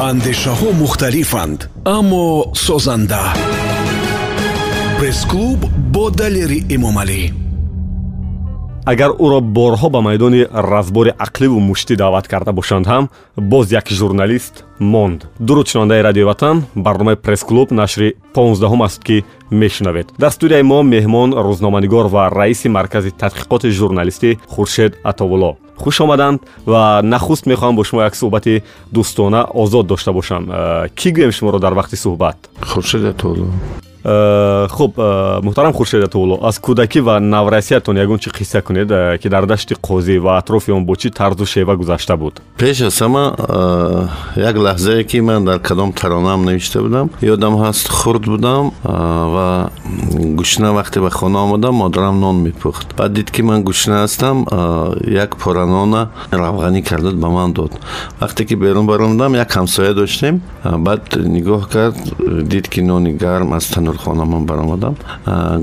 андешаҳо мухталифанд аммо созанда. Пресс-клуб бо далери эмомалӣ. Агар ӯро борҳо ба майдони разбори ақливу муштӣ даъват карда бошанд ҳам боз як журналист монд. Дуруд шунавандаи радиои ватан барномаи пресс-клуб нашри понздаҳум аст ки мешунавед. Дар студияи мо меҳмон рӯзноманигор ва раиси маркази тадқиқоти журналистӣ хуршед атовулло хуш омаданд ва нахуст мехоҳам бо шумо як суҳбати дӯстона озод дошта бошам э, кӣ гӯем шуморо дар вақти суҳбат хуршед атовулло Э, хуб э, муҳтарам хуршед атулло аз кӯдакӣ ва наврасиятон ягон чи қисса кунед э, ки дар дашти қозӣ ва атрофи он бо чӣ тарзу шева гузашта буд пеш аз ҳама як лаҳзае ки ман дар кадом таронаам навишта будам ёдам ҳаст хурд будам ва гушна вақте ба хона омадам модарам нон мепухт баъд дид ки ман гушна ҳастам як пора нона равғанӣ кардад ба ман дод вақте ки берун баромадам як ҳамсоя доштем баъд нигоҳ кард дид ки нони гарм аз танур хона ман баромадам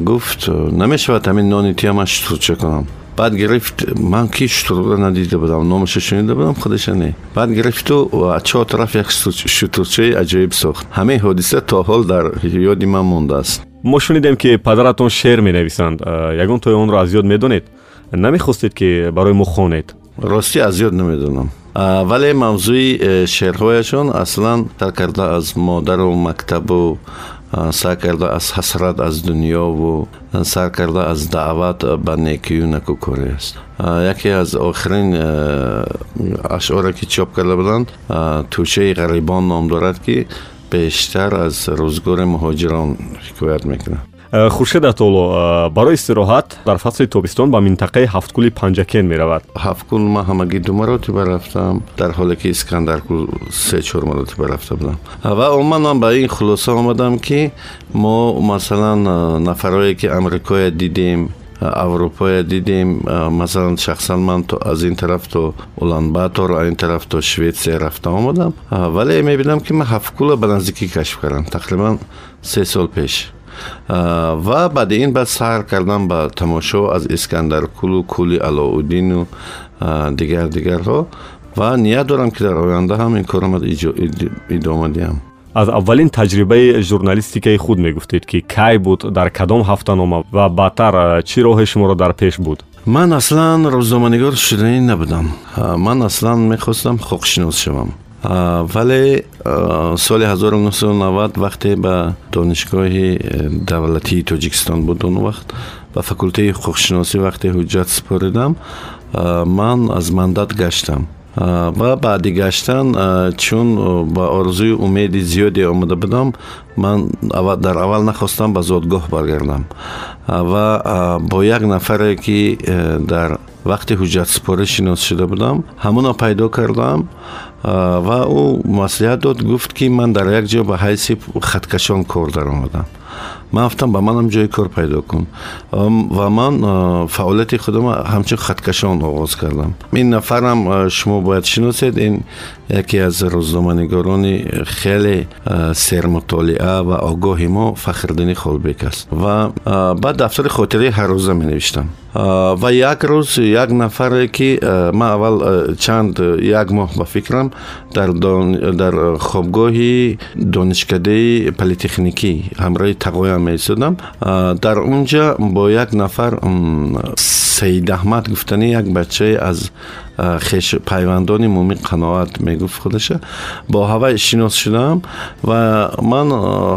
гуфт намешавад ҳамин нони тиама штурча кунам. Баъд гирифт ман ки штурра надида будам номаша шунида будам худаша не. Баъд гирифту чор тараф як штурчаи аҷоиб сохт. Ҳамин ҳодиса то ҳол дар ёди ман мондааст мо шунидем ки падаратон шеър менависанд. Ягон тои онро аз ёд медонед? Намехостед ки барои мо хонед? Ростӣ аз ёд намедонам. Вале мавзӯи э, шеърҳояшон аслан сар карда аз модару мактабу سعی از حسرت از دنیا و سعی از دعوت به نیکیو نکوکوری یکی از آخرین اشعار که چاپ کرده بودند توشه غریبان نام دارد که بیشتر از روزگار مهاجران حکایت می‌کنه хуршед атолло э, барои истироҳат дар фасли тобистон ба минтақаи ҳафткули панҷакен меравад. Ҳафткул ман ҳамагӣ ду маротиба рафтам дар ҳоле ки искандаркул се чор маротиба рафта будам. Ва умуман ман ба ин хулоса омадам ки мо масалан нафарое ки амрикоя дидем аврупоя дидем масалан шахсан ман аз ин тараф то уланбатор аз ин тараф то шветсия рафта омадам. Вале мебинам ки ман ҳафткула ба наздикӣ кашф кардам тақрибан се сол пеш ва баъди ин баъд сайр кардам ба тамошо аз искандаркулу кӯли алоуддину дигар дигарҳо. Ва ният дорам ки дар оянда ҳам ин корам идома диҳам. Аз аввалин таҷрибаи журналистикаи худ мегуфтед ки кай буд дар кадом ҳафтанома ва баъдтар чӣ роҳи шуморо дар пеш буд? Ман аслан рӯзноманигор шуданӣ набудам. Ман аслан мехостам хукшинос шавам вале соли 1990 вақте ба донишгоҳи э, давлатии тоҷикистон буд он вақт ба факултаи ҳуқуқшиносӣ вақте ҳуҷҷат супоридам ман аз мандат гаштам. Ва баъди гаштан чун ба орзуи умеди зиёде омада будам ман дар аввал нахостам ба зодгоҳ баргардам. Ва бо як нафаре ки э, дар вақти ҳуҷҷатсупорӣ шинос шуда будам ҳамонро пайдо кардам ва ӯ маслиҳат дод гуфт ки ман дар як ҷо ба ҳайси хаткашон кор даромадам ман гуфтам ба манам ҷои кор пайдо кун. Ва ман фаъолияти худам ҳамчун хаткашон оғоз кардам. Ин нафарам шумо бояд шиносед. Ин яке аз рӯзноманигорони хеле сермутолиа ва огоҳи мо фахрдини холбек аст. Ва баъд дафтари хотираи ҳаррӯза менавиштам. Ва як рӯз як нафаре ки ман аввал чанд як моҳ ба фикрам дар хобгоҳи донишкадаи политехникӣ ҳамроҳи тағоям меистодам дар унҷа бо як нафар саидаҳмад гуфтани як бачае аз пайвандони муми қаноат мегуфт худаша бо ҳавай шинос шудам ва ман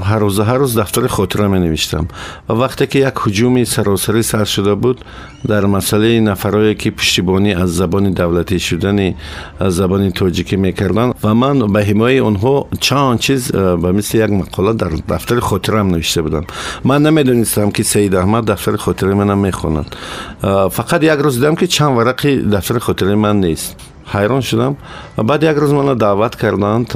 ҳаррӯза ҳаррӯз дафтари хотира менавиштам ва вақте ки як ҳуҷуми саросарӣ сар шуда буд дар масъалаи нафарое ки пуштибонӣ аз забони давлатӣ шудани забони тоҷикӣ мекарданд ва ман ба ҳимояи онҳо чанд чиз ба мисли як мақола дар дафтари хотираам навишта будам ман намедонистам ки саид аҳмад дафтари хотираи манам мехонад фақат як рӯз дидам ки чанд варақи дафтари хотираи ман من نیست حیران شدم بعد یک روز من دعوت کردند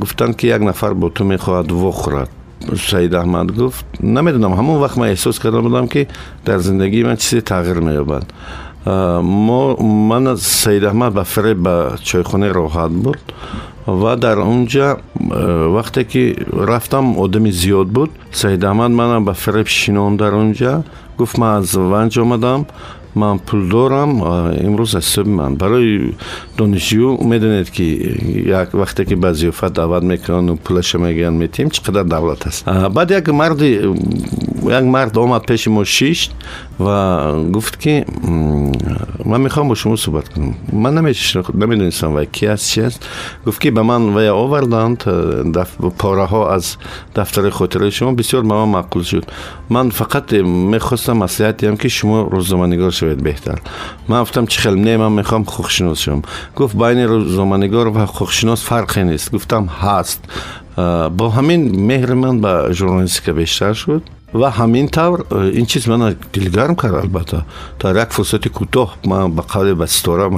گفتند که یک نفر با تو می‌خواهد وخورد سید احمد گفت نمی‌دونم همون وقت من احساس کردم بودم که در زندگی من چیزی تغییر مییابد ما من سید احمد به فریب به چایخانه راحت بود و در اونجا وقتی که رفتم آدمی زیاد بود سید احمد منم به فریب شینون در اونجا گفت من از ونج آمدم من پول دارم امروز از صبح من. برای دانشجو می‌دونید که یک وقتی که به زیافت دعوت می‌کنن و پولش میگن میتیم چقدر دولت هست؟ بعد یک مرد یک مرد آمد پیش ما شیش و گفت که من می‌خوام با شما صحبت کنم. من نمی‌دونستم و کی است چی گفت که به من ویا آوردند پاره ها از دفتر خاطره شما بسیار به من معقول شد. من فقط می‌خواستم مسئلت دیم که شما روزنامه‌نگار شوید بهتر. من گفتم چه خیلی نه من می‌خوام خوشناس شم. گفت بین روزنامه‌نگار و خوشناس فرقی نیست. گفتم هست. با همین مهر من به ژورنالیستیکا بیشتر شد ва ҳамин тавр ин чиз мана дилгарм кард албатта дар як фурсати кӯтоҳ ман ба қавли ба ситора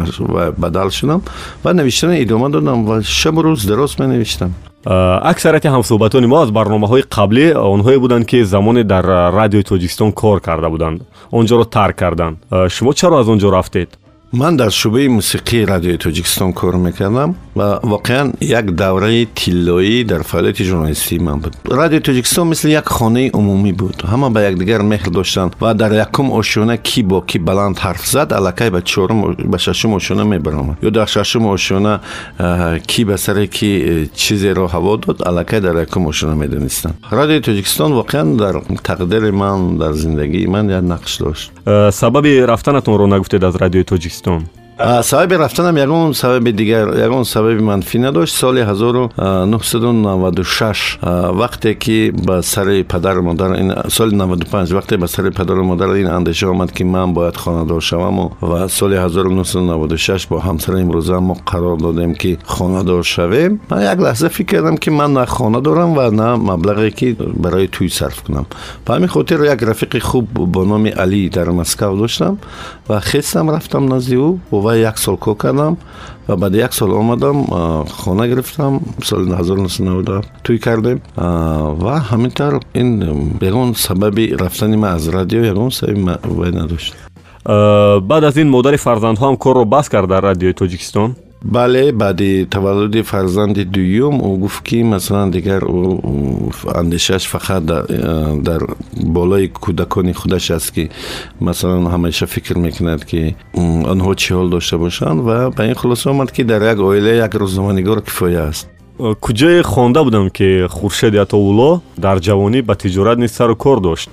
бадал шудам ва навиштана идома додам ва шабу рӯз дароз менавиштам аксарияти ҳамсӯҳбатони мо аз барномаҳои қаблӣ онҳое буданд ки замоне дар радиои тоҷикистон кор карда буданд онҷоро тарк карданд шумо чаро аз он ҷо рафтед ман дар шӯъбаи мусиқии радиои тоҷикистон кор мекардам و واقعا یک دوره تیلویی در فعالیت ژورنالیستی من بود. رادیو تاجیکستان مثل یک خانه عمومی بود. همه به یکدیگر مهر داشتند و در یکم آشونه کی با کی بلند حرف زد الکای به چهارم به ششم آشونه میبرامد یا در ششم آشونه کی به سر کی چیزی رو هوا داد الکای در یکم آشونه می‌دونستم رادیو تاجیکستان واقعا در تقدیر من در زندگی من یک نقش داشت. سبب رفتنتون رو نگفتید از رادیو تاجیکستان؟ сабаби рафтанам ягон сабаби дигар ягон сабаби манфӣ надошт соли 1996 вақте ки ба сари падару модар соли 95 вақте ба сари падару модар ин андеша омад ки ман бояд хонадор шаваму ва соли 1996 бо ҳамсари имрӯза мо қарор додем ки хонадор шавем ман як лаҳза фикр кардам ки ман на хона дорам ва на маблағе ки барои тӯй сарф кунам ба ҳамин хотир як рафиқи хуб бо номи алӣ дар москав доштам ва хестам рафтам назди ӯ ва як сол кор кардам ва баъди як сол омадам хона гирифтам соли 1990 тӯй кардем. Ва ҳамин тавр ин ягон сабаби рафтани ман аз радио ягон сабаби вай надошт. Баъд аз ин модари фарзандҳоам корро бас кард дар радиои тоҷикистон бале баъди таваллуди фарзанди дуюм ӯ гуфт ки масалан дигар андешааш фақат дар болои кӯдакони худаш аст ки масалан ҳамеша фикр мекунад ки онҳо чӣ ҳол дошта бошанд ва ба ин хулоса омад ки дар як оила як рӯзноманигор кифоя аст. Куҷое хонда будам ки хуршеди атоулло дар ҷавонӣ ба тиҷорат низ сару кор дошт.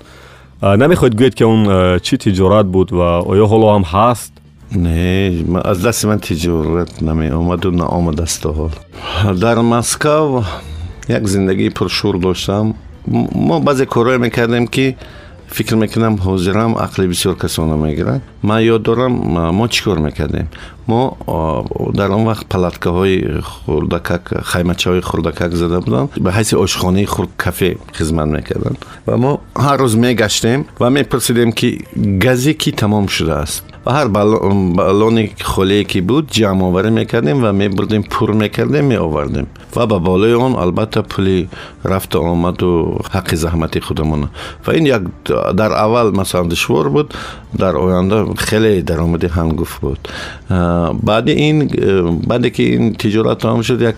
Намехоҳед гӯед ки он чӣ тиҷорат буд ва оё ҳоло ҳам ҳаст نه از دست من تجارت نمی آمد و نآمد است حال. در مسکو یک زندگی پرشور داشتم. ما بعضی کارهای می‌کردیم که فکر می‌کنم حاضرم عقلی بسیار کسانه می‌گیرن. من یاد دارم ما چیکار می‌کردیم؟ ما در آن وقت پلتکه های خردکک خیمچه های خردکک زده بودن. به حیث آشخانه خورد کافه خدمت می‌کردن. و ما هر روز میگشتیم و میپرسیدیم که گزی کی تمام شده است. و هر بالونی خلی بود جمع آوری می‌کردیم و میبردیم پر می‌کردیم میآوردیم. و با بالای اون البته پولی رفت و آمد و حق زحمت خودمون. و این یک در اول مثلا دشوار بود. در آینده خیلی درآمد هنگوف بود. بعد این بعد که این تجارت تمام شد یک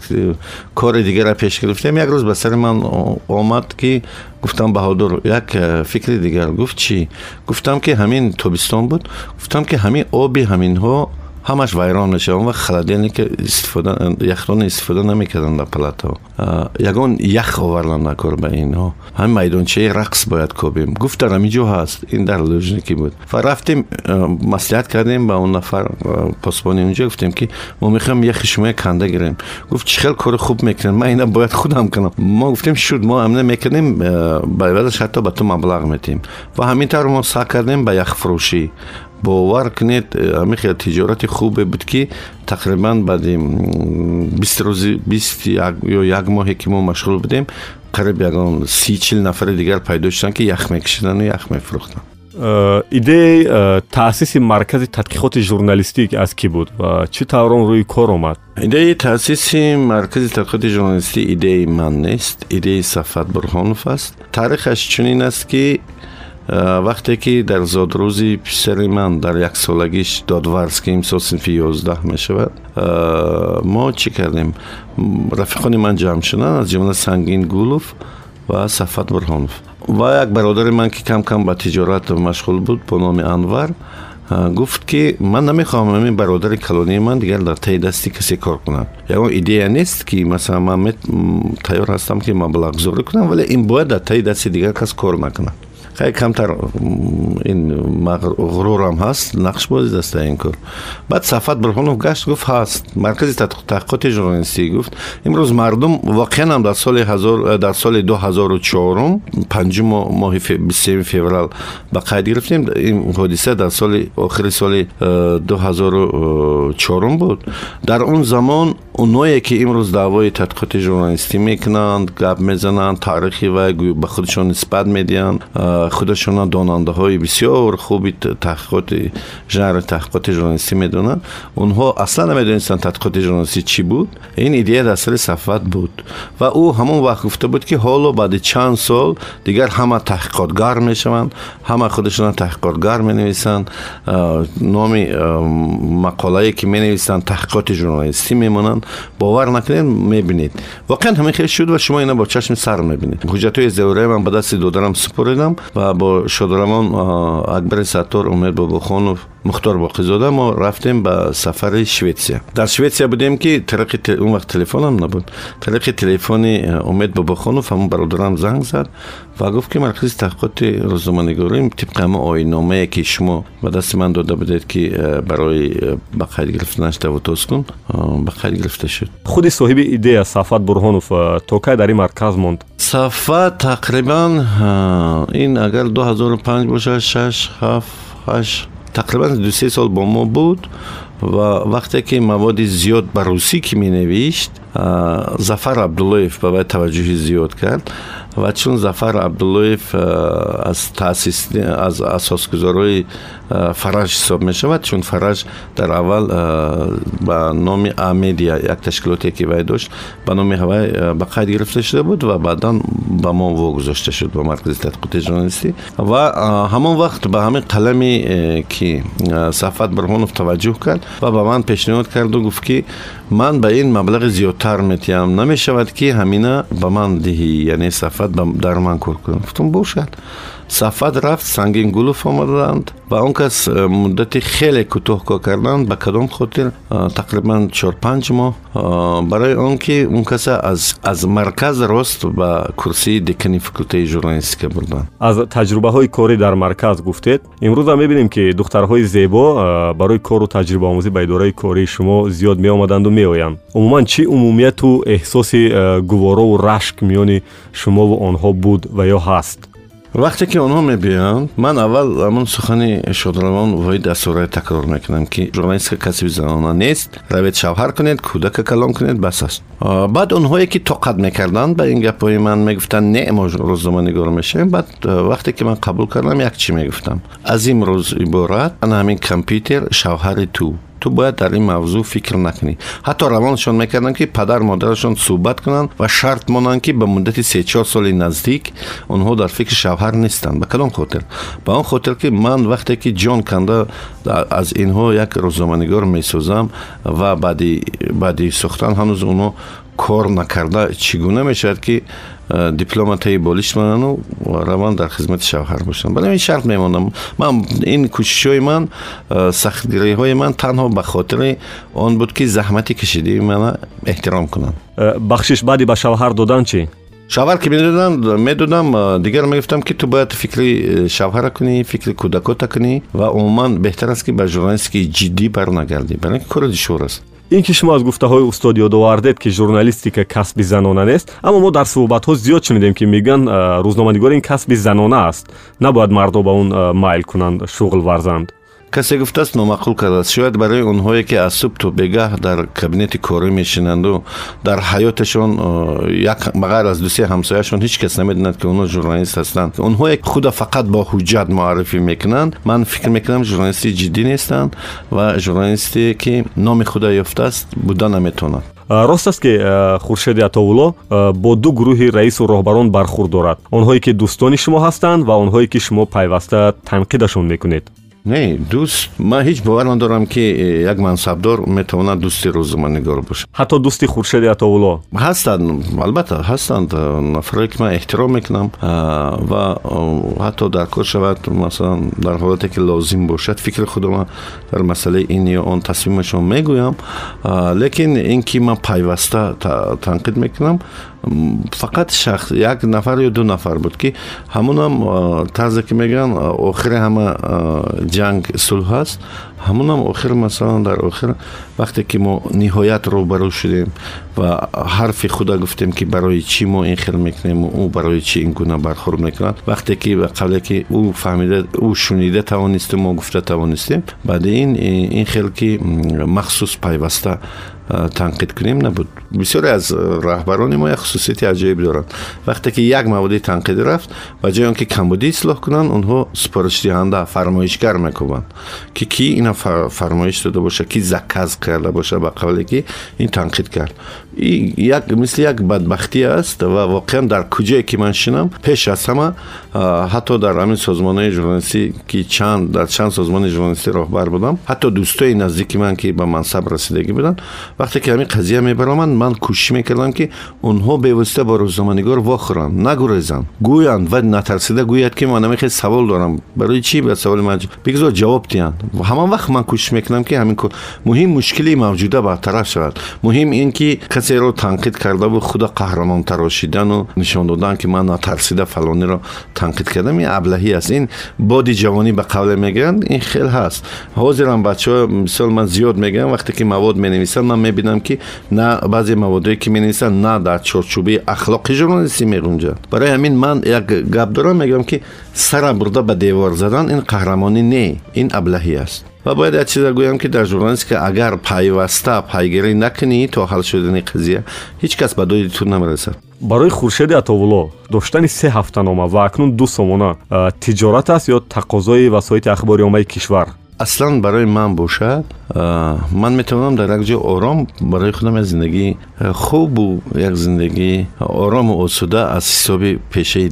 کار دیگر را پیش گرفتیم. یک روز به سر من آمد که گفتم بهادر یک فکر دیگر گفت چی؟ گفتم که همین تابستان بود. گفتم که همین آب همین ها ҳамаш вайрон мешаванд ва холодильник яхдон истифода намекарданд дар палатаҳо ягон ях оварданд дар кор ба инҳо ҳамин майдончаи рақс бояд кобем гуфт дар ҳамин ҷо ҳаст ин дар лӯжники буд ва рафтем маслиҳат кардем ба он нафар посбони унҷо гуфтем ки мо мехоҳем яхи шумо канда гирем гуфт чӣ хел кори хуб мекунем ман ина бояд худам кунам мо гуфтем шуд мо амина мекардем ба ивазаш ҳатто ба ту маблағ метиҳем ва ҳамин тавр мо саъ кардем ба яхфурӯшӣ Бовар кунед ҳамин хел тиҷорати хубе буд ки тақрибан баъди бист рӯзи бист ё як моҳе ки мо машғул будем қариб ягон си чил нафари дигар пайдо шуданд ки ях мекашидану ях мефурӯхтанд идеяи таъсиси маркази тадқиқоти журналистик аз кӣ буд ва чӣ тавр он рӯи кор омад? Идеяи таъсиси маркази тадқиқоти журналистӣ идеяи ман нест идеяи сафат бурҳонов аст. Таърихаш чунин аст ки вақте ки дар зодрӯзи писари ман дар яксолагиш додварз ки имсол синфи ёздаҳ мешавад мо чӣ кардем? Рафиқони ман ҷамъ шуданд аз ҷумла сангин гулов ва сафат бурҳонов. Ва як бародари ман ки кам кам ба тиҷорат машғул буд бо номи анвар гуфт ки ман намехоҳам ҳамин бародари калонии ман дигар дар таи дасти касе кор кунад ягон идея нест ки масалан ман тайёр ҳастам ки маблағгузорӣ кунам вале ин бояд дар таи дасти дигар кас кор накунад خیلی کمتر این غرورم هست نقش بازی دست این کار. بعد صفت برخانوف گشت گفت هست. مرکز تحقیقات ژورنالیستی گفت امروز مردم واقعا هم در سال هزار در سال 2004 پنجم ماه بسیم فوریه به قید گرفتیم. این حادثه در سال آخر سال 2004 بود. در اون زمان дар он замон оное ки имрӯз даъвои тадқиқоти журналистӣ мекунанд гап мезананд таърихи вай ба худашон нисбат медиҳанд э, худашона донандаҳои бисёр хуби таҳқиқоти жанри таҳқиқоти журналистӣ медонанд онҳо аслан намедонистанд тадқиқоти журналистӣ чӣ буд ин идея дастари сафват буд ва ӯ ҳамон вақт гуфта буд ки ҳоло баъди чанд сол дигар ҳама таҳқиқотгар мешаванд ҳама худашона таҳқиқотгар менависанд номи мақолае ки менависанд таҳқиқоти باور نکنین می‌بینید. واقعا همین خیلی شد و شما اینا با چشم سر می‌بینید. حجت های زوره من به دست دادرم سپردم و با شادرمان اکبر ستار امید باباخانوف мухтор боқизода мо рафтем ба сафари шветсия дар шветсия будем ки тариқи он вақт телефонам набуд. Тариқи телефони э, умед бобохонов ҳамон бародарам занг зад ва гуфт ки маркази таҳқиқоти рӯзноманигорӣ тибқи ҳамон ойномае ки шумо ба дасти ман дода будед ки э, барои э, ба қайд гирифтанаш тавутос кун ба қайд гирифта шуд. Худи соҳиби идея сафат бурҳонов то кай дар ин марказ монд? Сафат тақрибан ин агар 2005 бошад 6 7 8 تقریبا دو سه سال با ما بود. Ва вақте ки маводи зиёд ба русӣ ки менавишт зафар абдуллоев ба вай таваҷҷӯҳи зиёд кард. Ва чун зафар абдуллоев аз таъсис аз асосгузорои фараж ҳисоб мешавад. Чун фараж дар аввал ба номи амедия як ташкилоте ки вай дошт ба номи вай ба қайд гирифта шуда буд ва баъдан ба мо вогузошта шуд ба маркази тадқиқоти журналистӣ. Ва ҳамон вақт ба ҳамин қалами э, ки сафат бурҳонов таваҷҷӯҳ кард و به من پیشنهاد کرد و گفت که من به این مبلغ زیادتر میتیم نمی‌شود که همینه به من دهی یعنی صفت در من کار کنم. گفتم باشد. сафат рафт сангингулов омаданд ва он кас э, муддати хеле кӯтоҳ кор карданд ба кадом хотир э, тақрибан чор-панҷ моҳ э, барои он ки он каса аз марказ рост ба курсии декани факултаи журналистика бурданд аз таҷрубаҳои корӣ дар марказ гуфтед имрӯзам мебинем ки духтарҳои зебо барои кору таҷрибаомӯзӣ ба идораи кории шумо зиёд меомаданду меоянд умуман чӣ умумияту эҳсоси гуворову рашк миёни шумову онҳо буд ва ё ҳаст вақте ки онҳо мебиёянд ман аввал ҳамон сухани шодравон воҳид асурае такрор мекунам ки журналистика касби занона нест равед шавҳар кунед кӯдака калон кунед бас аст. Баъд онҳое ки тоқат мекарданд ба ин гапҳои ман мегуфтанд не мо рӯзноманигор мешавем баъд вақте ки ман қабул кардам як чӣ мегуфтам. Аз имрӯз иборат ана ҳамин компютер шавҳари ту ту бояд дар ин мавзӯъ фикр накунӣ. Ҳатто равонашон мекарданд ки падар модарашон суҳбат кунанд ва шарт монанд ки ба муддати сечор соли наздик онҳо дар фикри шавҳар нестанд. Ба кадом хотир ба он хотир ки ман вақте ки ҷон канда аз инҳо як рӯзноманигор месозам ва баъди сохтан ҳанӯз онҳо кор накарда чӣ гуна мешавад ки Э, дипломатаи болишт монанду раванд дар хизмати шавҳар бошанд. Бале ин шарт мемонам. Ман ин кӯшишҳои ман э, сахтгириҳои ман танҳо ба хотири он буд ки заҳмати кашидии мана эҳтиром кунанд. Э, бахшиш баъди ба шавҳар додан чӣ? Шавҳар ки медоданд медодам дигар мегуфтам ки ту бояд фикри шавҳара кунӣ фикри кӯдакота кунӣ ва умуман беҳтар аст ки ба журналистикаи ҷиддӣ барнагардӣ барои ин ки кори душвор аст ин ки шумо аз гуфтаҳои устод ёдовардед ки журналистика касби занона нест аммо мо дар суҳбатҳо зиёд шунидем ки мегӯянд рӯзноманигорӣ ин касби занона аст. Набояд мардо ба он майл кунанд шуғл варзанд касе гуфтааст номаъқул кардааст. Шояд барои онҳое ки аз суб то бегаҳ дар кабинети корӣ мешинанду дар ҳаёташон ба ғайр аз дусе ҳамсояшон ҳеҷ кас намедонад ки онҳо журналист ҳастанд. Онҳое ки худа фақат бо ҳуҷҷат муаррифӣ мекунанд. Ман фикр мекунам журналисти ҷиддӣ нестанд ва журналисте ки номи худа ёфтааст буда наметавонад рост аст ки хуршеди атоулло бо ду гурӯҳи раису роҳбарон бархӯрд дорад. Онҳое ки дӯстони шумо ҳастанд ва онҳое ки шумо пайваста танқидашон мекунед نه دوست ما هیچ باور ندارم که یک منصبدار می‌تونه دوستی روزمانگار باشه. حتی دوستی خورشید عطاالله هستند البته هستند نفرایی که من احترام می‌کنم و حتی در کار شود مثلا در حالتی که لازم باشد فکر خودم در مسئله این یا آن تصمیمشون می‌گویم. لیکن اینکه من پیوسته تنقید می‌کنم фақат шахс як нафар ё ду нафар буд ки ҳамонам тарзе ки мегӯянд охири ҳама ҷанг сулҳ аст ҳамонам охир масалан дар охир вақте ки мо ниҳоят рӯбарӯ шудем ва ҳарфи худа гуфтем ки барои чӣ мо ин хел мекунем ӯ барои чӣ ин гуна бархӯрд мекунад вақте ки қабле ки ӯ фаҳмида ӯ шунида тавонистем мо гуфта тавонистем баъди ин ин хел ки махсус пайваста تنقید کنیم نبود. بیشتر از رهبران ما یک خصوصیت عجیب دارند. وقتی که یک مواد تنقیدی رفت و جای آنکه کمبودی اصلاح کنند آنها سپارش دهنده فرمایشگر می‌کنند که کی اینا فرمایش داده باشه کی زکز کرده باشه به قولی که این تنقید کرد. این یک مثل یک بدبختی است و واقعا در کجایی که من شنم پیش از همه حتی در همین سازمان های ژورنالیستی که چند در چند سازمان ژورنالیستی راهبر بودم حتی دوستای نزدیک من که به منصب رسیدگی بودن وقتی که همین قضیه میبرامن من کوشش می‌کردم که اونها به واسطه با روزنامه‌نگار واخورن نگریزن گویان و نترسیده گوید که من خیلی سوال دارم. برای چی به سوال من؟ بگذار جواب دیان. همان وقت من کوشش می‌کنم که همین مهم مشکلی موجوده برطرف شود. مهم این که касеро танқид кардаву худа қаҳрамонтар ошидану нишон додан ки ман натарсида фалонеро танқид кардам ин аблаҳӣ аст ин боди ҷавонӣ ба қавле мегӯянд ин хел ҳаст ҳозирам бачаҳо мисол ман зиёд мегӯям вақте ки мавод менависанд ман мебинам ки на баъзе маводое ки менависанд на дар чорчӯбаи ахлоқи журналистӣ меғунҷад барои ҳамин ман як гап дорам мегӯям ки сара бурда ба девор задан ин қаҳрамонӣ не ин аблаҳӣ аст ва бояд як чиза гӯям ки дар журналистика агар пайваста пайгирӣ накунӣ то ҳал шудани қизия ҳеҷ кас ба доди ту намерасад барои хуршеди атовулло доштани се ҳафтанома ва акнун ду сомона тиҷорат аст ё тақозои васоити ахбори оммаи кишвар аслан барои ман бошад ман метавонам дар як ҷо ором барои худам як зиндагии хубу як зиндагии орому осуда аз ҳисоби пешаи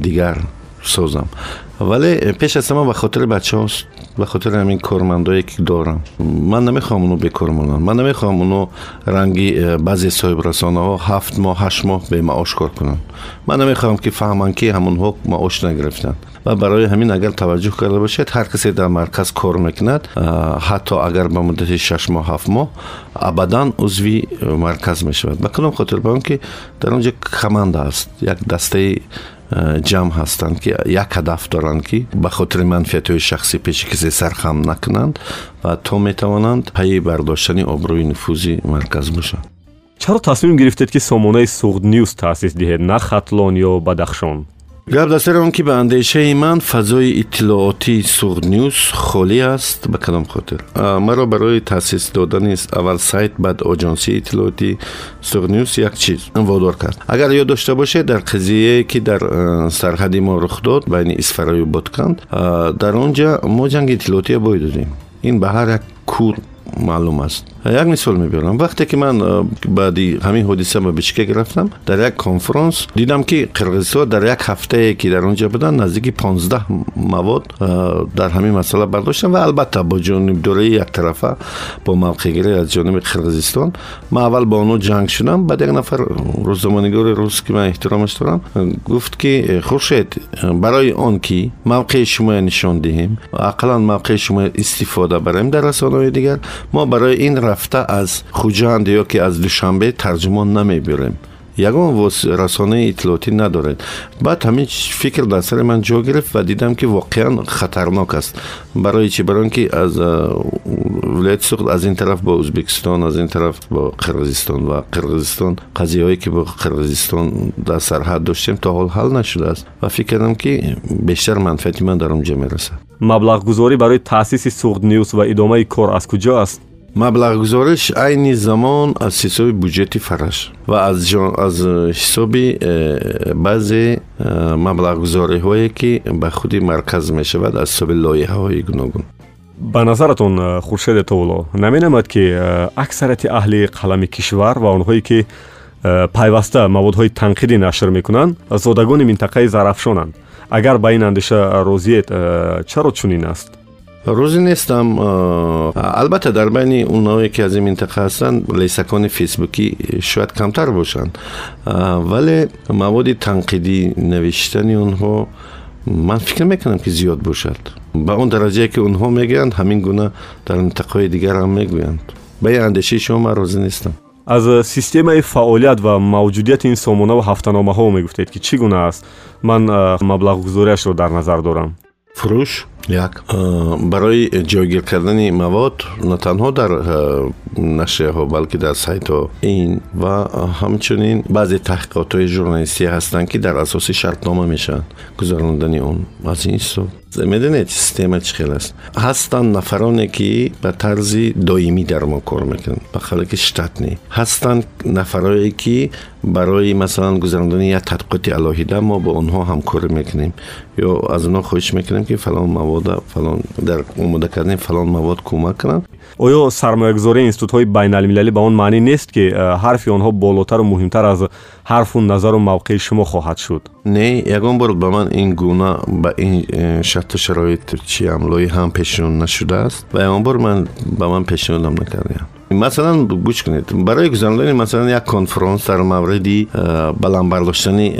ولی پیش از همه به خاطر بچه هاست به خاطر همین کارمندایی که دارم من نمی‌خوام اونو بکرمونم من نمی‌خوام اونو رنگی بعضی صاحب رسانه ها هفت ماه هشت ماه به معاش کار کنن. من نمی‌خوام که فهمن که همون حق معاش نگرفتن. و برای همین اگر توجه کرده باشید هر کسی در مرکز کار می‌کند حتی اگر به مدت 6 ماه 7 ماه ابدا عضوی مرکز می‌شود. به کلام خاطر به که در اونجا کمند است یک دسته جمع هستند که یک هدف دارند که به خاطر منفیت های شخصی پیش کسی سرخم نکنند و تا می‌توانند پی برداشتن آبروی نفوذی مرکز باشند چرا تصمیم گرفتید که سامانه سوغد نیوز تاسیس دهید؟ نه خطلان یا بدخشان؟ гап дар сари он ки ба андешаи ман фазои иттилоотии суғднюз холӣ аст ба кадом хотир маро барои таъсис додани аввал сайт баъд оҷонсии иттилоотии суғднюз як чиз водор кард агар ёд дошта бошед дар қизие ки дар сарҳади мо рух дод байни исфараю ботканд дар он ҷа мо ҷанги иттилоотия бой додем ин ба ҳар як معلوم است. یک مثال می‌برم. وقتی که من بعدی همین حادثه به بشکک رفتم در یک کنفرانس دیدم که قرقیزها در یک هفته که در اونجا بودن نزدیک 15 مواد در همین مسئله برداشتن و البته با جانب دوره یک طرفه با موقع گیری از جانب قرقیزستان من اول با اونو جنگ شدم بعد یک نفر روزنامه‌نگار روز که من احترامش دارم گفت که خوشید برای آن که موقع شما نشان دهیم اقلا موقع شما استفاده بریم در رسانه‌های دیگر мо барои ин рафта аз хуҷанд ё ки аз душанбе тарҷумон намебирем ягон расонаи иттилоотӣ надоред баъд ҳамин фикр дар сари ман ҷо гирифт ва дидам ки воқеан хатарнок аст барои чӣ барои он ки аз вилояти суғд аз ин тараф бо ӯзбекистон аз ин тараф бо қирғизистон ва қирғизистон қазияҳое ки бо қирғизистон дар сарҳад доштем то ҳол ҳал нашудааст ва фикр кардам ки бештар манфиати ман дар он ҷо мерасад маблағгузорӣ барои таъсиси суғд нюз ва идомаи кор аз куҷо аст маблағгузориш айни замон аз ҳисоби буҷети фараш ва аз ҳисоби э, баъзе э, маблағгузориҳое ки ба худи марказ мешавад аз ҳисоби лоиҳаҳои гуногун. Ба назаратон э, хуршеде товуло наменамад ки аксарияти аҳли қалами кишвар ва онҳое ки пайваста маводҳои танқидӣ нашр мекунанд зодагони минтақаи зарафшонанд. Агар ба ин андеша розиед чаро чунин аст рӯзе нестам албатта дар байни оное ки аз ин минтақа ҳастанд лесакони фейсбукӣ шояд камтар бошанд. Вале маводи танқидӣ навиштани онҳо ман фикр мекунам ки зиёд бошад. Ба он дараҷае ки онҳо мегӯянд ҳамин гуна дар минтақаҳои дигар ҳам мегӯянд. Ба ин андешаи шумо ман розӣ нестам. Аз системаи фаъолият ва мавҷудияти ин сомонаву ҳафтаномаҳо мегуфтед ки чӣ гуна аст? Ман маблағгузориашро дар назар дорам. Фурӯш як барои ҷойгир кардани мавод на танҳо дар нашрияҳо балки дар сайтҳо ин ва ҳамчунин баъзе таҳқиқотҳои журналистӣ ҳастанд ки дар асоси шартнома мешаванд гузарондани он аз ин ҳисоб медонед система чӣ хел аст ҳастанд нафароне ки ба тарзи доимӣ дар мо кор мекунанд ба хеле ки штатни ҳастанд нафарое ки барои масалан гузарондани як тадқиқоти алоҳида мо бо онҳо ҳамкорӣ мекунем ё аз онҳо хоҳиш мекунем ки фалон мавода фалон дар омода кардани фалон мавод кӯмак кунанд оё сармоягузории институтҳои байналмилалӣ ба он маънӣ нест ки ҳарфи онҳо болотару муҳимтар аз ҳарфу назару мавқеи шумо хоҳад шуд? Не ягон бор ба ман ин гуна ба ин э, шарту шароит чиам лоиҳаам пешниҳод нашудааст. Ва ягон бор ба ман пешниҳодам накардаям مثلا گوش کنید برای گذراندن مثلا یک کنفرانس در موردی بلند برداشتن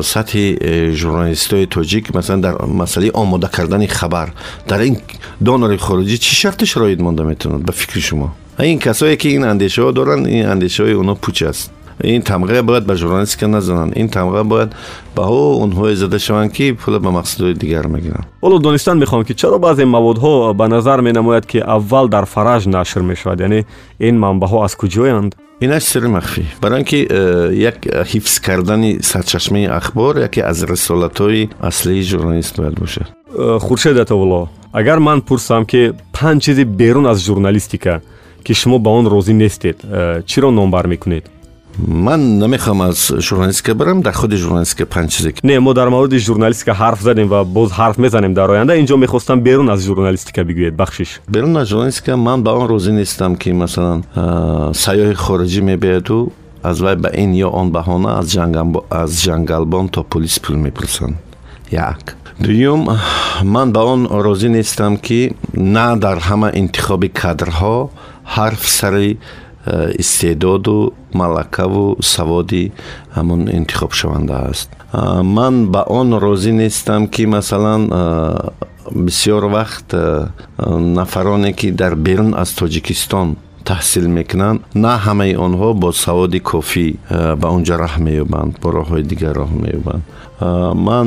سطح ژورنالیستای توجیک مثلا در مسئله آماده کردن خبر در این دانر خارجی چی شرط شرایط مانده می‌توند به فکر شما این کسایی که این اندیشه ها دارن این اندیشه های اونا پوچ است ин тамға бояд ба журналистика назананд ин тамға бояд ба ҳо онҳое зада шаванд ки пула ба мақсадҳои дигар мегиранд. Ҳоло донистан мехоҳам ки чаро баъзе маводҳо ба назар менамояд ки аввал дар фараж нашр мешавад? Яъне ин манбаъҳо аз куҷоянд? Инаш сирри махфӣ. Барои ин ки э, як ҳифз кардани сарчашмаи ахбор яке аз рисолатҳои аслии журналист бояд бошад. Э, хуршед атовулло агар ман пурсам ки панҷ чизи берун аз журналистика ки шумо ба он розӣ нестед э, чиро номбар мекунед ман намехоҳам аз журналистика барам дар худи журналистика панҷ чизе не мо дар мавриди журналистика ҳарф задем ва боз ҳарф мезанем дар оянда. Инҷо мехостам берун аз журналистика бигӯед. Бахшиш. Берун аз журналистика ман ба он розӣ нестам ки масалан сайёҳи хориҷӣ мебияду аз вай ба ин ё он баҳона аз ҷангалбон то полис пул мепурсанд. Як. Дуюм ман ба он розӣ нестам ки на дар ҳама интихоби кадрҳо ҳарф сари истеъдоду малакаву саводи ҳамон интихобшаванда аст. Ман ба он розӣ нестам ки масалан бисёр вақт нафароне ки дар берун аз тоҷикистон таҳсил мекунанд. На ҳамаи онҳо бо саводи кофӣ ба он ҷо раҳ меёбанд бо роҳҳои дигар роҳ меёбанд. Ман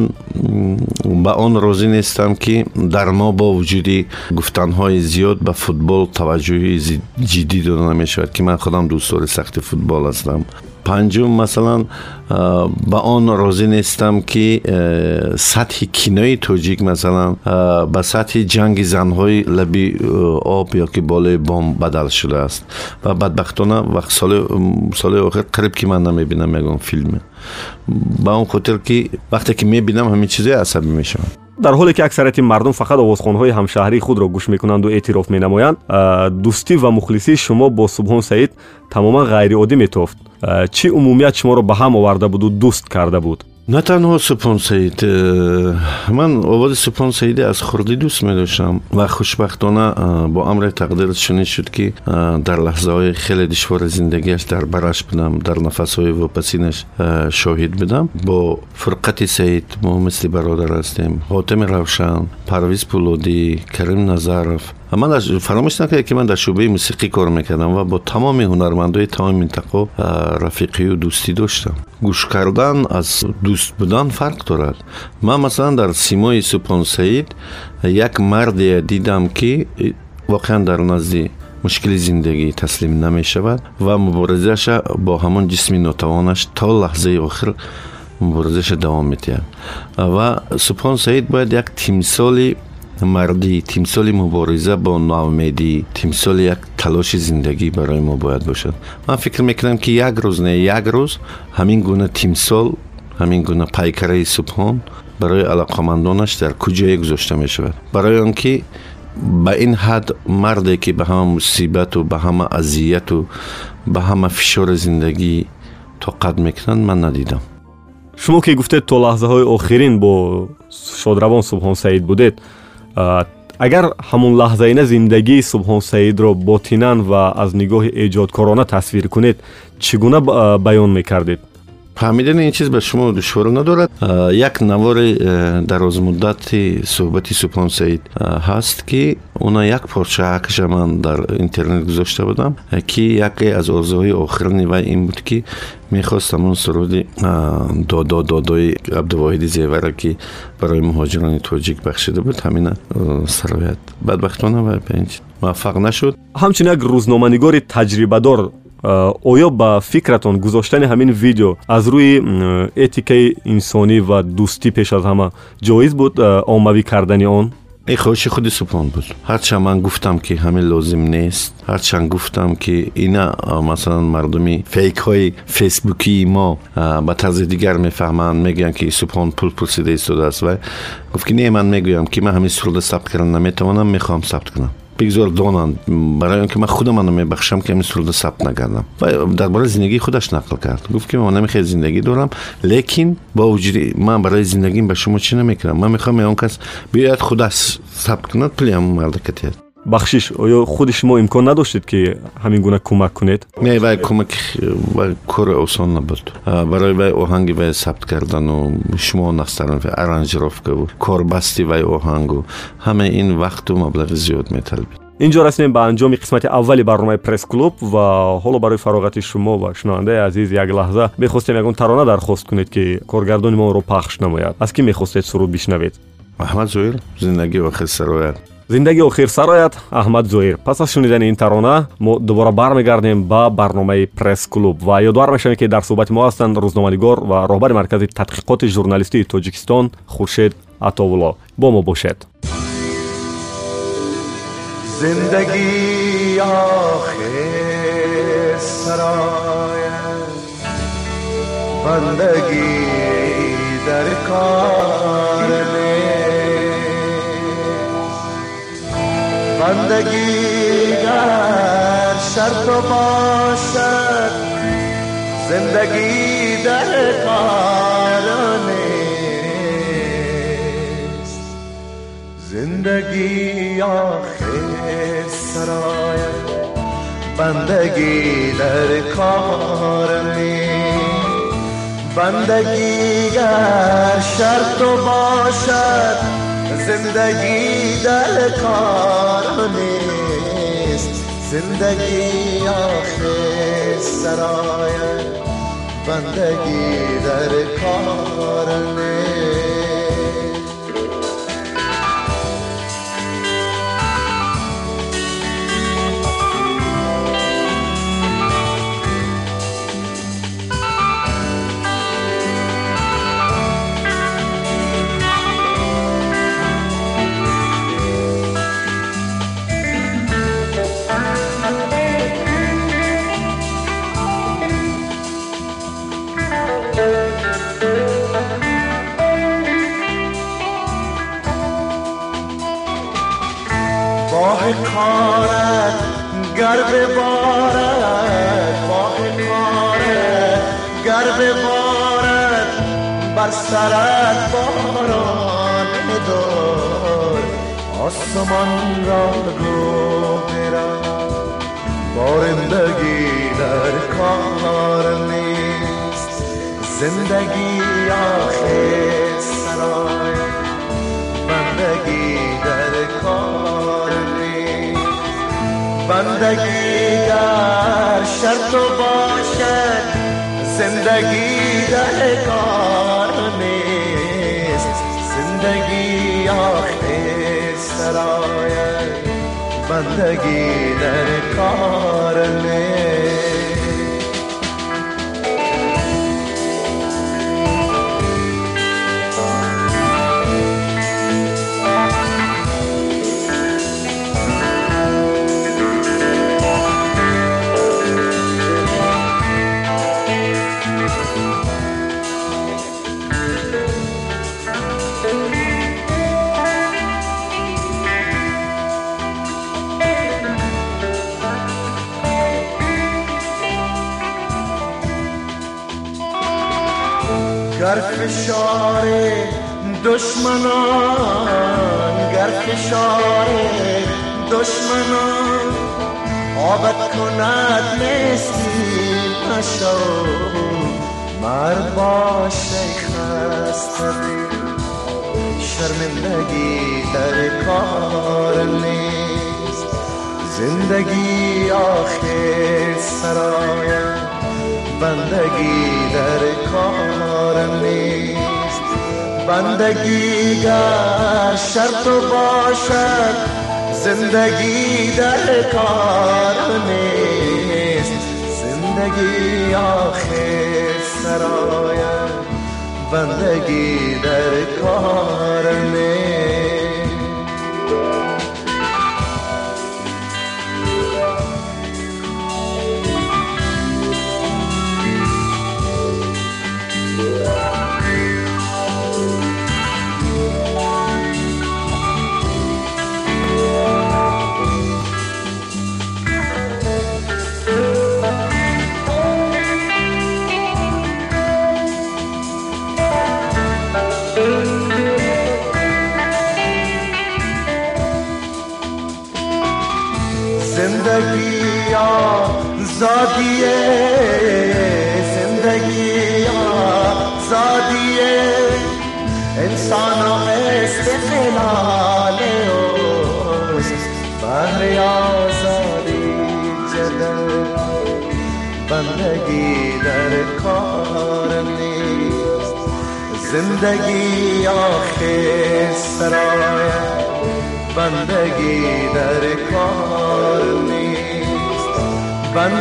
ба он розӣ нестам ки дар мо бо вуҷуди гуфтанҳои зиёд ба футбол таваҷҷӯҳи ҷиддӣ дода намешавад ки ман худам дӯстдори сахти футбол ҳастам панҷум масалан ба он розӣ нестам ки сатҳи кинои тоҷик масалан ба сатҳи ҷанги занҳои лаби об ё ки болои бом бадал шудааст ва бадбахтона солҳои охир қариб ки ман намебинам ягон филме ба он хотир ки вақте ки мебинам ҳамин чизои асабӣ мешавам дар ҳоле ки аксарияти мардум фақат овозхонҳои ҳамшаҳрии худро гӯш мекунанду эътироф менамоянд дӯстӣ ва мухлисии шумо бо субҳон саид тамоман ғайриоддӣ метофт чӣ умумият шуморо ба ҳам оварда буду дӯст карда буд на танҳо субҳон саид э, ман овози субҳон саидӣ аз хурдӣ дӯст медоштам ва хушбахтона э, бо амри тақдир чунин шуд ки э, дар лаҳзаҳои хеле душвори зиндагиаш дар бараш будам дар нафасҳои вопасинаш шоҳид будам бо фурқати саид мо мисли бародар ҳастем ҳотими равшан парвиз пулодӣ карим назаров من فراموش نکنید که من در شعبه موسیقی کار می‌کردم و با تمام هنرمندای تمام منطقه رفیقی و دوستی داشتم. گوش کردن از دوست بودن فرق دارد. من مثلا در سیمای سوپان سعید یک مردی دیدم که واقعا در نزدی مشکل زندگی تسلیم نمی شود و مبارزش با همون جسم نتوانش تا لحظه آخر مبارزش دوام میتید و سپان سعید باید یک تیمسالی мардӣ тимсоли мубориза бо ноумедӣ тимсоли як талоши зиндагӣ барои мо бояд бошад. Ман фикр мекунам ки як рӯз не як рӯз ҳамин гуна тимсол ҳамин гуна пайкараи субҳон барои алоқамандонаш дар куҷое гузошта мешавад. Барои он ки ба ин ҳад марде ки ба ҳама мусибату ба ҳама азияту ба ҳама фишори зиндагӣ тоқат мекунанд ман надидам. Шумо ки гуфтед то лаҳзаҳои охирин бо шодравон субҳон саид будед агар ҳамон лаҳзаина зиндагии субҳон саидро ботинан ва аз нигоҳи эҷодкорона тасвир кунед чӣ гуна баён мекардед фаҳмидани ин чиз ба шумо душвор надорад. Як навори э, дарозмуддати суҳбати субҳон саид ҳаст ки уна як порча акша ман дар интернет гузошта будам э, ки яке аз орзуҳои охирини вай ин буд ки мехост ҳамон суруди додо додои абдувоҳиди зевара ки барои муҳоҷирони тоҷик бахшида буд ҳамина э, сароят. Бадбахтона вай муваффақ нашуд. Ҳамчун як рӯзноманигори таҷрибадор оё ба фикратон гузоштани ҳамин видео аз рӯи этикаи инсонӣ ва дӯстӣ пеш аз ҳама ҷоиз буд оммавӣ кардани он ин хоҳиши худи субҳон буд ҳарчанд ман гуфтам ки ҳамин лозим нест ҳарчанд гуфтам ки ина масалан мардуми фейкҳои фейсбукии мо ба тарзи дигар мефаҳманд мегӯянд ки субҳон пул пурсида истодааст вай гуфт ки не ман мегӯям ки ман ҳамин сурда сабт кардан наметавонам мехоҳам сабт кунам بگذار دونان برای اینکه من خودمانو میبخشم که همین سروده ثبت نکردم و درباره زندگی خودش نقل کرد. گفت که من نمی‌خوای زندگی دارم لیکن با وجود من برای زندگیم به شما چی نمی‌کنم من می اون کس بیاید خودش ثبت کند پلی هم مرد کتید бахшиш оё худи шумо имкон надоштед ки ҳамин гуна кӯмак кунед не вай кӯмак вай кори осон набуд барои вай оҳанги вай сабт кардану шумо настарон аранжировкаву корбасти вай оҳангу ҳама ин вақту маблағи зиёд металабид инҷо расидем ба анҷоми қисмати аввали барномаи пресс-клуб ва ҳоло барои фароғати шумо ва шунавандаи азиз як лаҳза мехостем ягон тарона дархост кунед ки коргардони моро пахш намояд аз кӣ мехостед суруд бишнавед аҳмад зоир зиндагӣ охир сароят зиндаги охирсароят аҳмад зоир. Пас аз шунидани ин тарона мо дубора бармегардем ба барномаи пресс-клуб ва ёдовар мешавем ки дар суҳбати мо ҳастанд розноманигор ва роҳбари маркази тадқиқоти журналистии тоҷикистон хуршед атовулло. Бо мо бошед. Зиндагӣ охирсароят бандагӣ дар кор بندگی گر شرط باشد زندگی در کار زندگی آخر سرایت بندگی در کار نیست. بندگی گر شرط باشد زندگی در کار نیست زندگی آخر سرایت بندگی در کار نیست کارت گر ببارد ماه کارت گر ببارد بر سرت باران دار آسمان را گو برم بارندگی در کار نیست. زندگی آخر سرای بندگی در کار بندگی در شرط باشد زندگی در کار نیست. زندگی آخر سرایت بندگی در کار نیست. گر فشار دشمنان گر فشار دشمنان. آبت کند مسکین نشو مرد باشه خسته. شرمندگی در کار نیست زندگی آخر سرایم بندگی در کار نیست. بندگی گر شرط باشد زندگی در کار نیست. زندگی آخر سرایم بندگی در کار نیست.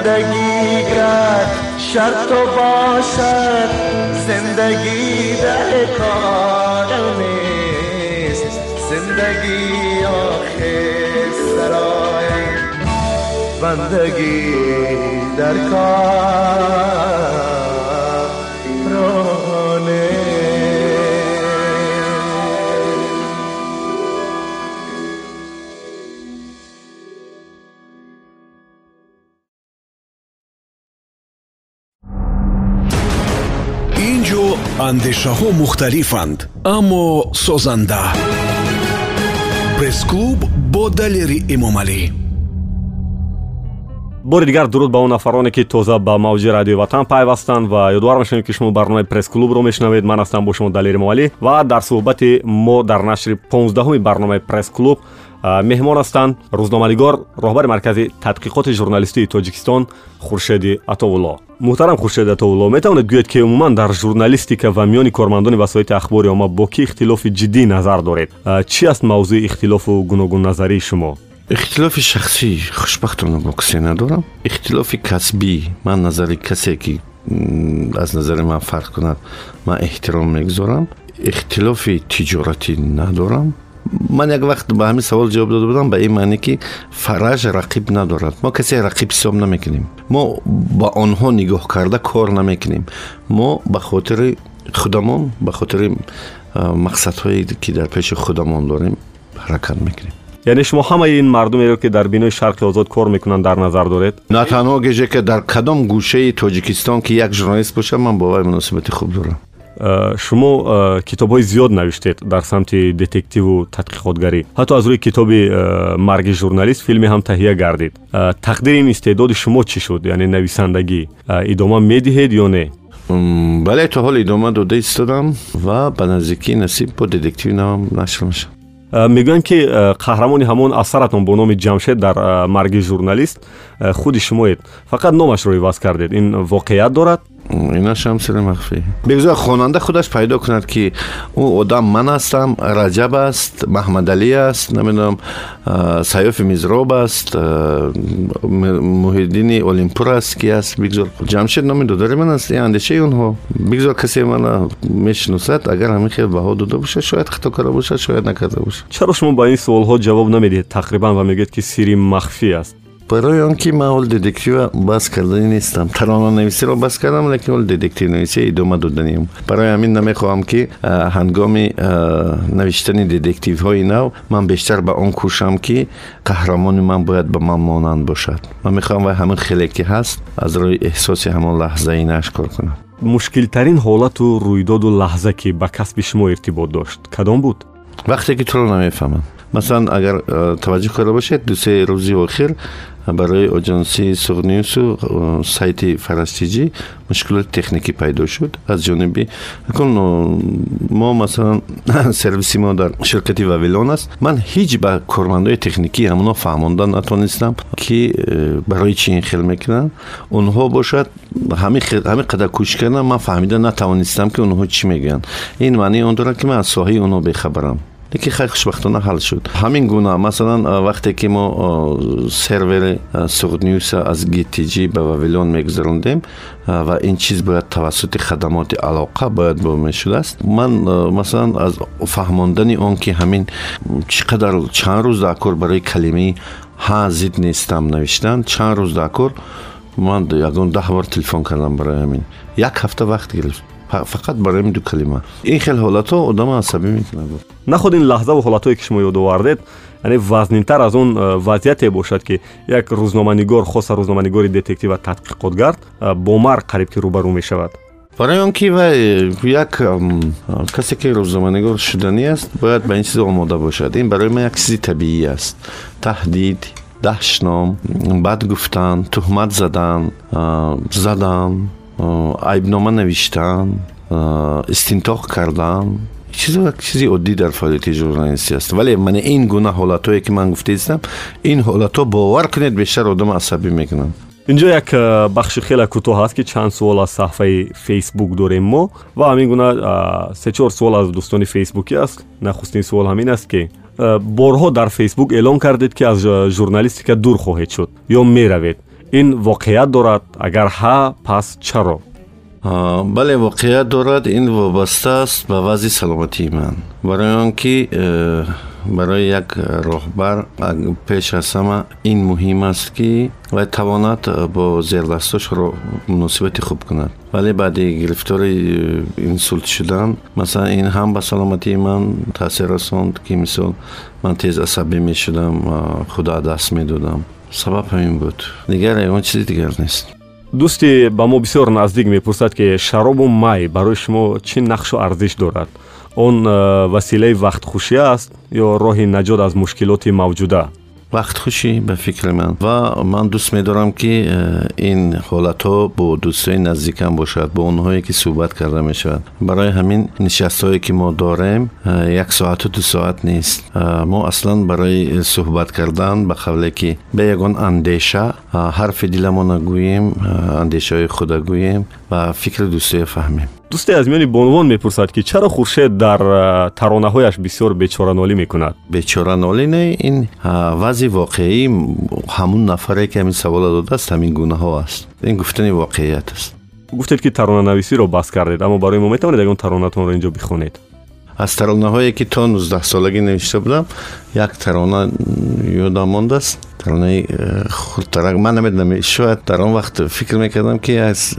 بندگی گر شرط و باشد. زندگی در کار نیست. زندگی آخر سرای. بندگی در کار. Андешаҳо мухталифанд аммо созанда. Пресс-клуб бо далери эмомалӣ бори дигар дуруд ба он нафароне ки тоза ба мавҷи радиои ватан пайвастанд ва ёдовар мешавем ки шумо барномаи пресс-клубро мешунавед ман ҳастам бо шумо далери эмомалӣ ва дар суҳбати мо дар нашри понздаҳуми барномаи пресс-клуб меҳмон ҳастанд рӯзноманигор роҳбари маркази тадқиқоти журналистии тоҷикистон хуршеди атовулло муҳтарам хуршеди атовулло метавонед гӯед ки умуман дар журналистика ва миёни кормандони васоити ахбори омма бо кӣ ихтилофи ҷиддӣ назар доред чӣ аст мавзӯи ихтилофу гуногунназарии шумо ихтилофи шахсӣ хушбахтона бо касе надорам ихтилофи касбӣ ман назари касе ки аз назари ман фарқ кунад ман эҳтиром мегузорам ихтилофи тиҷоратӣ надорам ман як вақт ба ҳамин савол ҷавоб дода будам ба ин маъне ки фараж рақиб надорад. Мо касе рақиб ҳисоб намекунем. Мо ба онҳо нигоҳ карда кор намекунем. Мо ба хотири худамон ба хотири мақсадҳое ки дар пеши худамон дорем ҳаракат мекунем. یعنی شما همه این مردمی که در بینای شرق آزاد کار میکنن در نظر دارید نه تنها گیجه که در کدام گوشه تاجیکستان که یک ژورنالیست باشه من باور مناسبت خوب دارم шумо э, китобҳои зиёд навиштед дар самти детективу тадқиқотгарӣ. Ҳатто аз рӯи китоби э, марги журналист филме ҳам таҳия гардид. Тақдири ин истеъдоди шумо чӣ шуд? Яъне нависандагӣ идома медиҳед ё не? Бале то ҳол идома дода истодам ва ба наздикии насиб бо детективи навам нашр мешавам. Мегӯянд ки қаҳрамони ҳамон асаратон бо номи ҷамшед дар марги журналист худи шумоед фақат номашро иваз кардед. Ин воқеият дорад инашам сири махфӣ бигузор хонанда худаш пайдо кунад ки ӯ одам ман ҳастам раҷаб аст маҳмадалӣ аст намедонам сайёфи мизроб аст муҳиддини олимпур аст ки аст бигузор ҷамшед номи додари ман аст андешаи онҳо бигузор касе мана мешиносад агар ҳамин хел баҳо дода бошад шояд хато карда бошад шояд накарда бошад чаро шумо ба ин суолҳо ҷавоб намедиҳед тақрибан ва мегӯед ки сири махфӣ аст барои он ки ман ҳол детектива баҳс карданӣ нестам. Таронанависиро баҳс кардам лекин ҳол детективнависӣ идома доданиам барои ҳамин намехоҳам ки ҳангоми навиштани детективҳои нав ман бештар ба он кӯшам ки қаҳрамони ман бояд ба ман монанд бошад. Ман мехоҳам вай ҳамин хеле ки ҳаст аз рӯи эҳсоси ҳамон лаҳзаи нашкор кунам. Мушкилтарин ҳолату рӯйдоду лаҳза ки ба касби шумо иртибот дошт кадом буд? Вақте ки туро намефаҳманд масалан агар таваҷҷӯҳ карда бошед дусе рӯзи охир барои оҷонсии суғнюсу сайти фарастиҷӣ мушкилоти техникӣ пайдо шуд аз ҷониби акун мо масалан сервиси мо дар ширкати вавилон аст ман ҳеҷ ба кормандои техникӣ ҳамоно фаҳмонда натонистам ки э, барои чӣ ин хел мекунанд онҳо бошад ҳамин қадар кӯшиш кардам ман фаҳмида натавонистам ки онҳо чӣ мегӯянд ин маънии он дорад ки ман аз соҳаи онҳо бехабарам лекин لیکن خوشبختانه حل شد همین گونه مثلا وقتی که ما سرور سوغد نیوز از گیتیجی به ویلون میگذروندیم و این چیز باید توسط خدمات علاقه باید با می‌شد است من مثلا از فهماندن آن که همین چقدر چند روز دکور برای کلمه ها زید نیستم نوشتن چند روز دکور من یکون ده بار تلفن کردم برای همین یک هفته وقت گرفت фақат барои ин ду калима. Ин хел ҳолатҳо одама асабӣ мекунад. Нахуд ин лаҳзаву ҳолатҳое ки шумо ёдовардед яъне вазнинтар аз он э, вазъияте бошад ки як рӯзноманигор хоса рӯзноманигори детектив ва тадқиқотгард э, бо мар қариб ки рӯбарӯ мешавад. Барои он ки вай як касе ки рӯзноманигор шуданӣ аст бояд ба ин чиз омода бошад. Ин барои ман як чизи табиӣ аст. Таҳдид даҳшном бад гуфтан туҳмат задан задан айбнома навиштан истинтоқ кардан чизи оддӣ дар фаъолияти журналистӣ аст вале мана ин гуна ҳолатҳое ки ман гуфтаистам ин ҳолатҳо бовар кунед бештар одам асабӣ мекунанд инҷо як бахши хеле кӯтоҳ ҳаст ки чанд суол аз саҳфаи фейсбук дорем мо ва ҳамин гуна сечор суол аз дӯстони фейсбукӣ аст нахустин суол ҳамин аст ки борҳо дар фейсбук эълон кардед ки аз журналистика дур хоҳед шуд ё меравед ин воқеият дорад агар ҳа пас чаро бале воқеият дорад ин вобаста аст ба вазъи саломатии ман барои он ки э, барои як роҳбар пеш аз ҳама ин муҳим аст ки вай тавонад бо зердастошро муносибати хуб кунад вале баъди гирифтори э, инсулт шудан масалан ин ҳам ба саломатии ман таъсир расонд ки мисол ман тез асабӣ мешудам худо аз даст медодам сабаб ҳамин буд. Дигар ягон чизи дигар нест. Дӯсти ба мо бисёр наздик мепурсад ки шаробу май барои шумо чӣ нақшу арзиш дорад? Он э, василаи вақтхушӣ аст ё роҳи наҷот аз мушкилоти мавҷуда وقت خوشی به فکر من. و من دوست میدارم که این حالت ها با دوستای نزدیکم باشد با اونهایی که صحبت کرده می شود برای همین نشست هایی که ما داریم یک ساعت و دو ساعت نیست. ما اصلا برای صحبت کردن به قبله که به یکان اندیشه حرف دیلمان گوییم اندیشه های خود گوییم و فکر دوستای فهمیم. Дӯсте аз миёни бонувон мепурсад ки чаро хуршед дар таронаҳояш бисёр бечоранолӣ мекунад? Бечоранолӣ не ин вазъи воқеӣ ҳамун нафаре ки ҳамин савола додааст ҳамин гунаҳо аст. Ин гуфтани воқеият аст. Гуфтед ки таронанависиро баҳс кардед аммо барои мо метавонед ягон таронатонро инҷо бихонед аз таронаҳое ки то нуздаҳсолагӣ навишта будам як тарона ёдам мондааст. Таронаи э, хурдтарак ман намедонам шояд дар он вақт фикр мекардам ки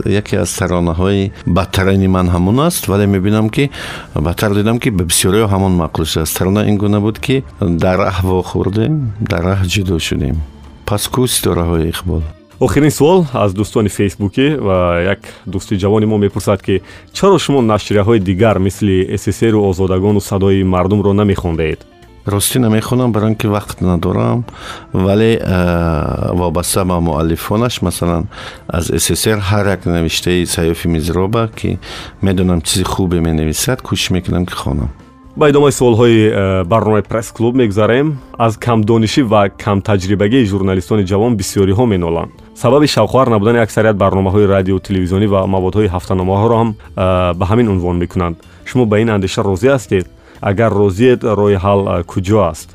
яке аз таронаҳои бадтарини ман ҳамон аст вале мебинам ки бадтар дидам ки ба бисёриҳо ҳамон маъқул шудааст тарона ин гуна буд ки дар раҳ вохӯрдем дар раҳ ҷудо шудем. Пас кӯ ситораҳои иқбол охирин суол аз дӯстони фейсбукӣ ва як дӯсти ҷавони мо мепурсад ки чаро шумо нашрияҳои дигар мисли сссру озодагону садои мардумро намехондаед? Ростӣ намехонам барои ин ки вақт надорам вале вобаста ба муаллифонаш масалан аз ссср ҳар як навиштаи сайёфи мизроба ки медонам чизи хубе менависад кӯшиш мекунам ки хонам ба идомаи суолҳои э, барномаи пресс-клуб мегузарем аз камдонишӣ ва камтаҷрибагии журналистони ҷавон бисёриҳо меноланд. Сабаби шавқовар набудани аксарият барномаҳои радио телевизионӣ ва маводҳои ҳафтаномаҳоро ҳам э, ба ҳамин унвон мекунанд. Шумо ба ин андеша розӣ ҳастед? Агар розиед роҳи ҳал куҷо аст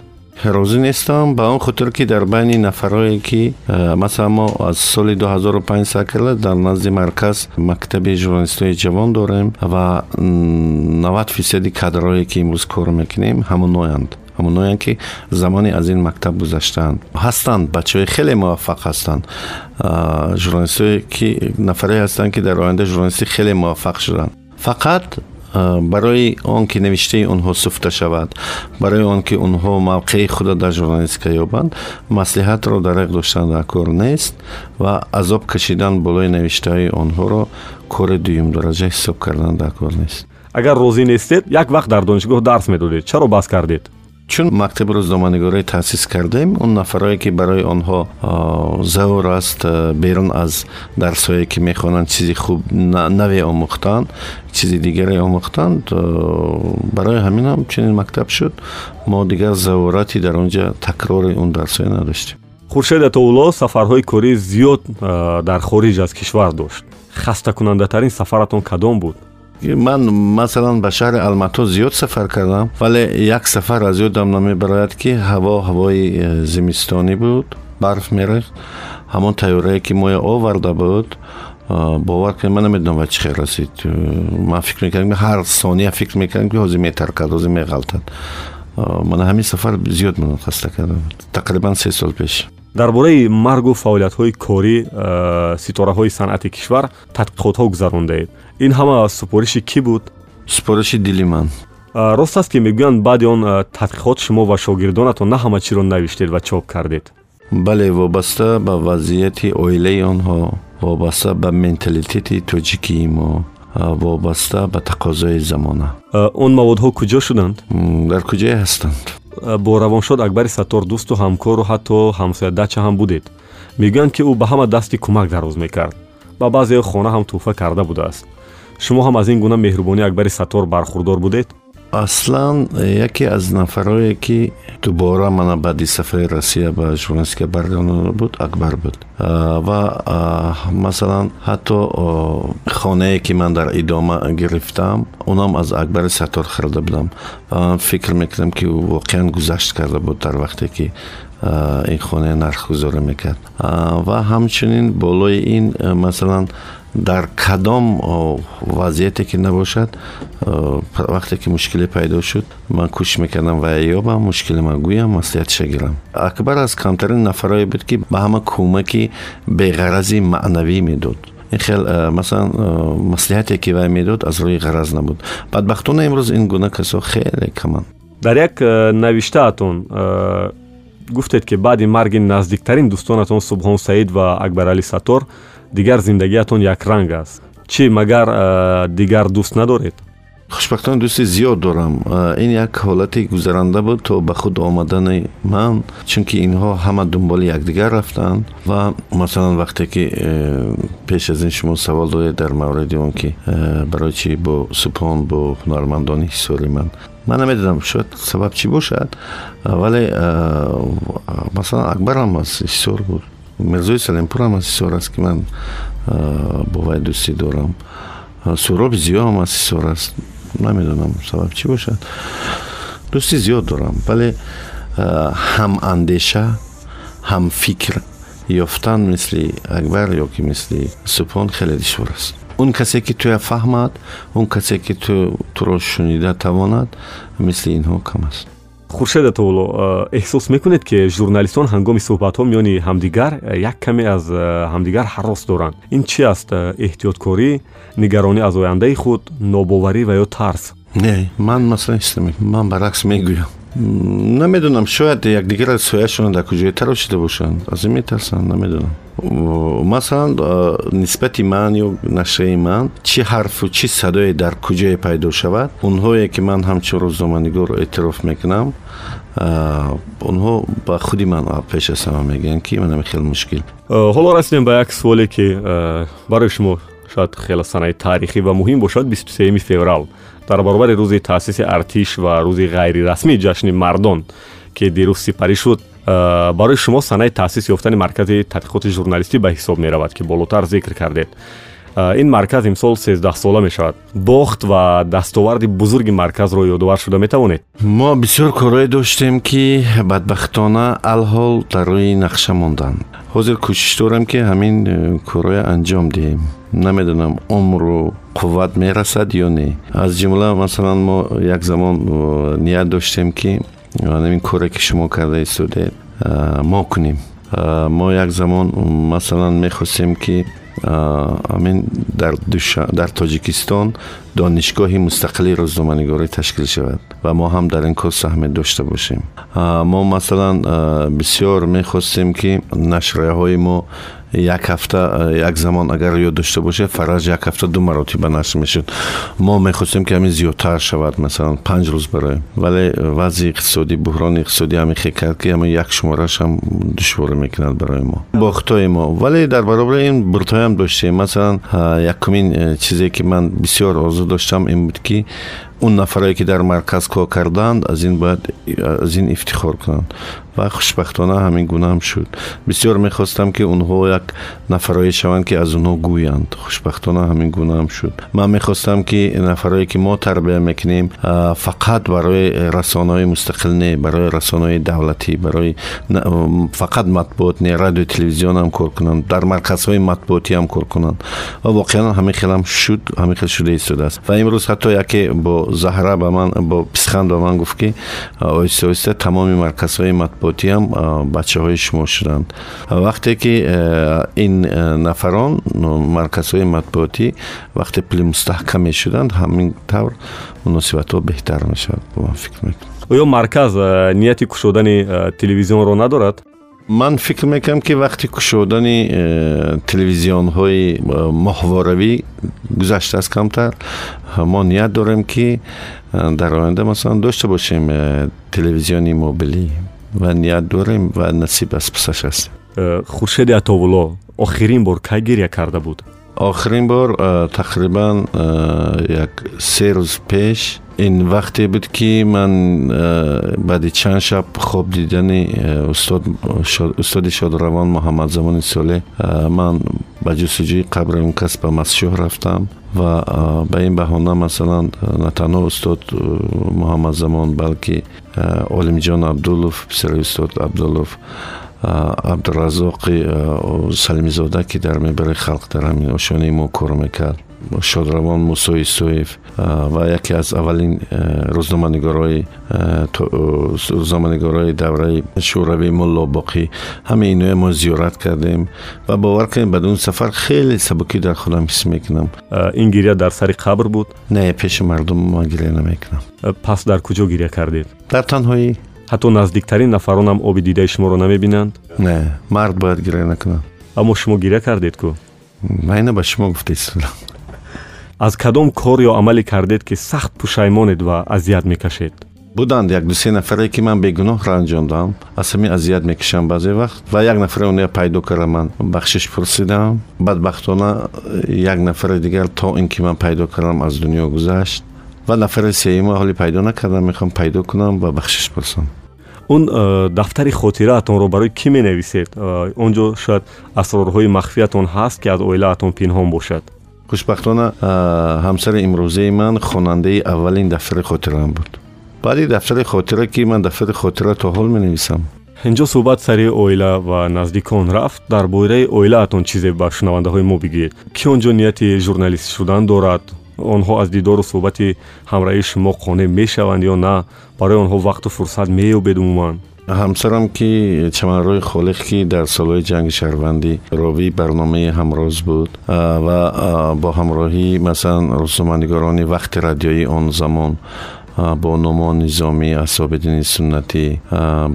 розӣ нестам ба он хотир ки дар байни нафарое ки масалан мо аз соли 2005 сакрла дар назди марказ мактаби журналистии ҷавон дорем ва 90 фисади кадрое ки имрӯз кор мекунем ҳамоноянд ҳамоноянд ки замони аз ин мактаб гузаштаанд ҳастанд бачаҳои хеле муваффақ ҳастанд журналистое ки нафаре ҳастанд ки дар оянда журналистӣ хеле муваффақ шуданд фақат барои он ки навиштаи онҳо суфта шавад барои он ки онҳо мавқеи худро дар журналистика ёбанд маслиҳатро дареқ доштан дар кор нест ва азоб кашидан болои навиштаҳои онҳоро кори дуюмдараҷа ҳисоб кардан дар кор нест. Агар розӣ нестед як вақт дар донишгоҳ дарс медодед. Чаро баҳс кардед чун мактаби рӯзноманигорӣ таъсис кардем он нафарое ки барои онҳо завр аст берун аз дарсҳое ки мехонанд чизи хуб наве омӯхтанд чизи дигаре омӯхтанд барои ҳаминам чунин мактаб шуд. Мо дигар заворати дар он ҷа такрори он дарсҳое надоштем. Хуршед атоулло сафарҳои корӣ зиёд дар хориҷ аз кишвар дошт. Хастакунандатарин сафаратон кадом буд من مثلا به شهر الماتو زیاد سفر کردم ولی یک سفر از یادم نمیبراید که هوا هوای زمستانی بود برف میریخت همون تیاره که ما آورده بود باور کنید من نمی‌دونم و چی رسید. من فکر می‌کردم هر ثانیه فکر می‌کردم که حوزی میترکد حوزی میغلطد من همین سفر زیاد منو خسته کردم تقریبا سه سال پیش. Дар бораи маргу фаъолиятҳои корӣ э, ситораҳои санъати кишвар тадқиқотҳо гузарондаед ин ҳама супориши кӣ буд? Супориши дили ман. Рост аст ки мегӯянд баъди он тадқиқот шумо ва шогирдонатон на ҳама чиро навиштед ва чоп кардед. Бале вобаста ба вазъияти оилаи онҳо вобаста ба менталитети тоҷикии мо вобаста ба тақозои замона. Он маводҳо куҷо шуданд? Дар куҷое ҳастанд бо равоншод акбари саттор дӯсту ҳамкору ҳатто ҳамсоядача ҳам будед. Мегӯянд ки ӯ ба ҳама дасти кӯмак дароз мекард ба баъзеҳо хона ҳам тӯҳфа карда будааст. Шумо ҳам аз ин гуна меҳрубонӣ акбари саттор бархурдор будед аслан яке аз нафарое ки дубора мана баъди сафари россия ба журналистика баргардонда буд акбар буд. Ва масалан ҳатто хонае ки ман дар идома гирифтам онам аз акбари саттор харида будам. Ва ман фикр мекардам ки ӯ воқеан гузашт карда буд дар вақте ки ин хона нархгузорӣ мекард. Ва ҳамчунин болои ин масалан дар кадом вазъияте ки набошад вақте ки мушкиле пайдо шуд ман кӯшиш мекардам ва ёбам мушкилама гӯям маслиҳатиша гирам. Акбар аз камтарин нафарое буд ки ба ҳама кӯмаки беғарази маънавӣ медод. Ин хел масалан маслиҳате ки вай медод аз рӯи ғараз набуд. Бадбахтона имрӯз ин гуна касо хеле каманд. Дар як навиштаатон гуфтед ки баъди марги наздиктарин дӯстонатон субҳон саид ва акбарали саттор дигар зиндагиатон якранг аст чӣ магар дигар дӯст надоред хушбахтона дӯсти зиёд дорам ин як ҳолати гузаранда буд то ба худ омадани ман чунки инҳо ҳама дунболи якдигар рафтанд ва масалан вақте ки э, пеш аз ин шумо савол додед дар мавриди он ки э, барои чӣ бо субҳон бо ҳунармандони ҳисори ман ман намедонам шояд сабаб чӣ бошад вале э, масалан акбарам аз ҳисор буд мирзои салемпурам аз ҳисор аст ки ман бо вай дӯстӣ дорам суроби зиёам аз ҳисор аст намедонам сабаб чӣ бошад дӯстӣ зиёд дорам вале ҳамандеша ҳамфикр ёфтан мисли акбар ё ки мисли субҳон хеле душвор аст он касе ки туя фаҳмад он касе ки ту туро шунида тавонад мисли инҳо кам аст хуршед атоулло эҳсос мекунед ки журналистон ҳангоми суҳбатҳо миёни ҳамдигар як каме аз ҳамдигар ҳарос доранд. Ин чи аст эҳтиёткорӣ нигаронӣ аз ояндаи худ нобоварӣ ва ё тарс? Не ман масалан ман баръакс мегӯям намедонам шояд якдигарро сояшона дар куҷое тарошида бошанд аз ин метарсанд намедонам масалан нисбати ман ё нашраи ман чӣ ҳарфу чӣ садое дар куҷое пайдо шавад онҳое ки ман ҳамчун рӯзноманигор эътироф мекунам онҳо ба худи ман пеш аз ҳама мегӯянд ки манами хеле мушкил ҳоло расидем ба як суоле ки барои шумо шояд хеле санаи таърихӣ ва муҳим бошад бисту сеюми феврал дар баробари рӯзи таъсиси артиш ва рӯзи ғайрирасмии ҷашни мардон ки дирӯз сипарӣ шуд барои шумо санаи таъсис ёфтани маркази тадқиқоти журналистӣ ба ҳисоб меравад ки болотар зикр кардед Э, ин марказ имсол сездаҳсола мешавад. Бохт ва дастоварди бузурги марказро ёдовар шуда метавонед? Мо бисёр корҳое доштем ки бадбахтона алҳол дар рӯи нақша монданд ҳозир кӯшиш дорам ки ҳамин э, корҳоя анҷом диҳем. Намедонам умру қувват мерасад ё не. Аз ҷумла масалан мо як замон э, ният доштем ки ҳамин коре ки шумо карда истодед мо кунем. Мо як замон масалан мехостем ки امین در, در تاجیکستان دانشگاهی مستقلی روزنامه‌نگاری تشکیل شود و ما هم در این کار سهم داشته باشیم. ما مثلا بسیار می‌خواستیم که نشریه های ما як ҳафта як замон агар ёд дошта бошед фараж як ҳафта ду маротиба нашр мешуд мо мехостем ки ҳамин зиёдтар шавад масалан панҷ рӯз бароем вале вазъи иқтисодӣ буҳрони иқтисодӣ ҳамин хел кард ки ҳамин як шумораш ҳам душвор мекунад барои мо бо хитои мо вале дар баробари ин буртоям доштем масалан якумин чизе ки ман бисёр орзу доштам ин буд ки اون نفرایی که در مرکز کار کردند از این باید از این افتخار کنند. و خوشبختانه همین گونه هم شد. بسیار می‌خواستم که اونها یک نفرایی شوند که از اونها گویند. خوشبختانه همین گونه هم شد. من می‌خواستم که نفرایی که ما تربیه می‌کنیم فقط برای رسانه مستقل نه برای رسانه دولتی برای فقط مطبوعات نه رادیو تلویزیون هم کار کنند. در مرکز های مطبوعاتی هم کار کنند. و واقعا همین خیلی هم شد همین خیلی شده است. و امروز حتی یکی با заҳра ба ман бо писханд ба ман гуфт ки оҳиста оҳиста тамоми марказҳои матбуотиам бачаҳои шумо шуданд. Вақте ки э, ин э, нафарон марказҳои матбуотӣ вақте пули мустаҳкам мешуданд ҳамин тавр муносибатҳо беҳтар мешавад ман фикр мекунам. Ӯё марказ э, нияти кушодани телевизионро надорад? ман фикр мекунам ки вақти кушодани э, телевизионҳои э, моҳворавӣ гузаштааст камтар мо ният дорем ки э, дар оянда масалан дошта бошем телевизиони мобилӣ ва ният дорем ва насиб аз писаш ҳастем хуршеди атовулло охирин бор кай гирья карда буд? охирин бор э, тақрибан э, як се рӯз пеш. Ин вақте буд ки ман э, баъди чанд шаб хоб дидани устоди шодравон муҳаммадзамони солеҳ ман ба ҷустуҷӯи қабри он кас ба масшӯҳ рафтам ва ба ин баҳона масалан на танҳо устод муҳаммадзамон балки олимҷон абдулов писари устод абдулов عبدالرزاق سلمیزاده که در می‌بره خلق در همین آشانه ما کار می‌کرد شادروان موسای سویف و یکی از اولین روزنامانگارای روزنامانگارای دوره شوروی ملا باقی. همه اینو ما زیارت کردیم و باور کنیم بدون سفر خیلی سبکی در خودم حس می‌کنم. این گیریه در سری قبر بود؟ نه پیش مردم ما نمی‌کنم. پس در کجا گیریه کردید؟ در تنهایی. ҳатто наздиктарин нафаронам оби дидаи шуморо намебинанд не мард бояд гиря накунад аммо шумо гиря кардед ку майна ба шумо гуфтаистодам аз кадом кор ё амале кардед ки сахт пушаймонед ва азият мекашед буданд як дусе нафаре ки ман бегуноҳ ранҷондам аз ҳамин азият мекашам баъзе вақт ва як нафаре оня пайдо кардам ман бахшиш пурсидам бадбахтона як нафари дигар то ин ки ман пайдо кардам аз дунё гузашт ва нафари сеюма ҳоли пайдо накардам мехоҳам пайдо кунам ва бахшиш пурсам اون دفتر خاطراتتون رو برای کی می نویسید اونجا شاید اسرارهای مخفیاتون هست که از اویلاتون پنهان باشد. خوشبختانه همسر امروزی من خواننده اولین دفتر خاطره بود. بعدی دفتر خاطره که من دفتر خاطره تا حال می نویسم اینجا صحبت سری اویلا و نزدیکان رفت. در بوره اویلاتون چیزی به شنونده های ما بگید. که اونجا نیت ژورنالیست شدن دارد؟ Онҳо аз дидору суҳбати ҳамраҳии шумо қонеъ мешаванд ё на? Барои онҳо вақту фурсат меёбед умуман? Ҳамсарам ки чаманрои холиқ ки дар солҳои ҷанги шаҳрвандӣ ровии барномаи ҳамроз буд ва бо ҳамроҳии масалан рӯзноманигорони вақти радиои он замон бо номон низомӣ асобиддини суннатӣ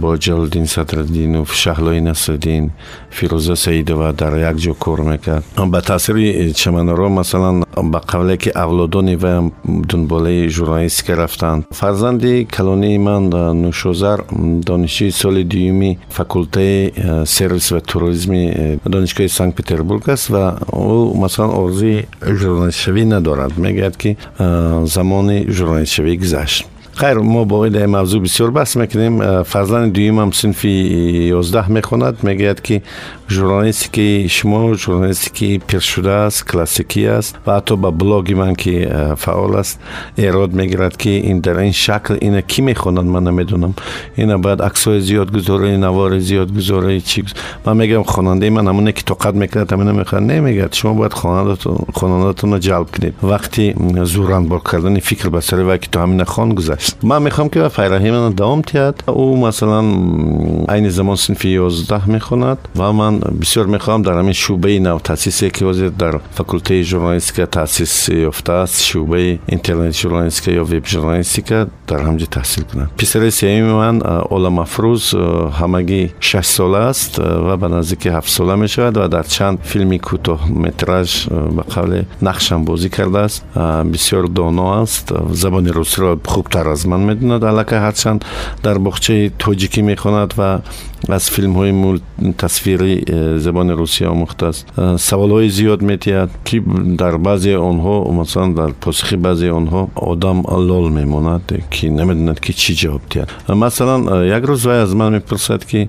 бо ҷалуддин садраддинов шаҳлои насриддин фирӯза саидова дар як ҷо кор мекард ба таъсири чаманоро масалан ба қавле ки авлодони вайам дунболаи журналистика рафтанд фарзанди калонии ман нӯшозар донишҷӯи соли дуюми факултаи сервис ва туризми донишгоҳи санкт петербург аст ва ӯ масалан орзуи журналистшавӣ надорад мегӯяд ки замони журналистшавӣ гузашт خیر ما با این موضوع بسیار بحث می‌کنیم. فضلان دویم هم سنفی 11 می‌خوند میگید که ژورنالیستیکی شما ژورنالیستیکی پیرشده است کلاسیکی است و حتی به بلاگ من که فعال است ایراد می‌گیرد که این در این شکل اینا کی می‌خونند من نمی‌دونم. اینا باید عکسای زیاد گذاره نوار زیاد گذاره چی من میگم خواننده من همونه که طاقت می‌کرد همین می‌خواد. نمیگه. شما باید خوانندتون رو جلب کنید. وقتی زوران بار کردن فکر به سر که تو همین خان گذشت. من می‌خوام که فرهی من دوام تیاد. او مثلا عین زمان سنف 11 می‌خوند و من бисёр мехоҳам дар ҳамин шӯъбаи навтаъсисе ки ҳозир дар факултаи журналистика таъсис ёфтааст шӯъбаи интернет журналистика ё веб журналистика дар ҳамҷо таҳсил кунад писари сеюми ман оламафрӯз ҳамагӣ шаш сола аст ва ба наздики ҳафт сола мешавад ва дар чанд филми кӯтоҳметраж ба қавле нақшам бозӣ кардааст бисёр доно аст забони русиро хубтар аз ман медонад. Аллакай ҳарчанд дар боғчаи тоҷикӣ мехонад ва аз филмҳои тасвирӣ э, забони русия омӯхтааст э, саволҳои зиёд метиҳад ки дар баъзеи онҳо масалан дар посухи баъзеи онҳо одам лол мемонад ки намедонад ки чӣ ҷавоб диҳад. Масалан э, як рӯз вай аз ман мепурсад ки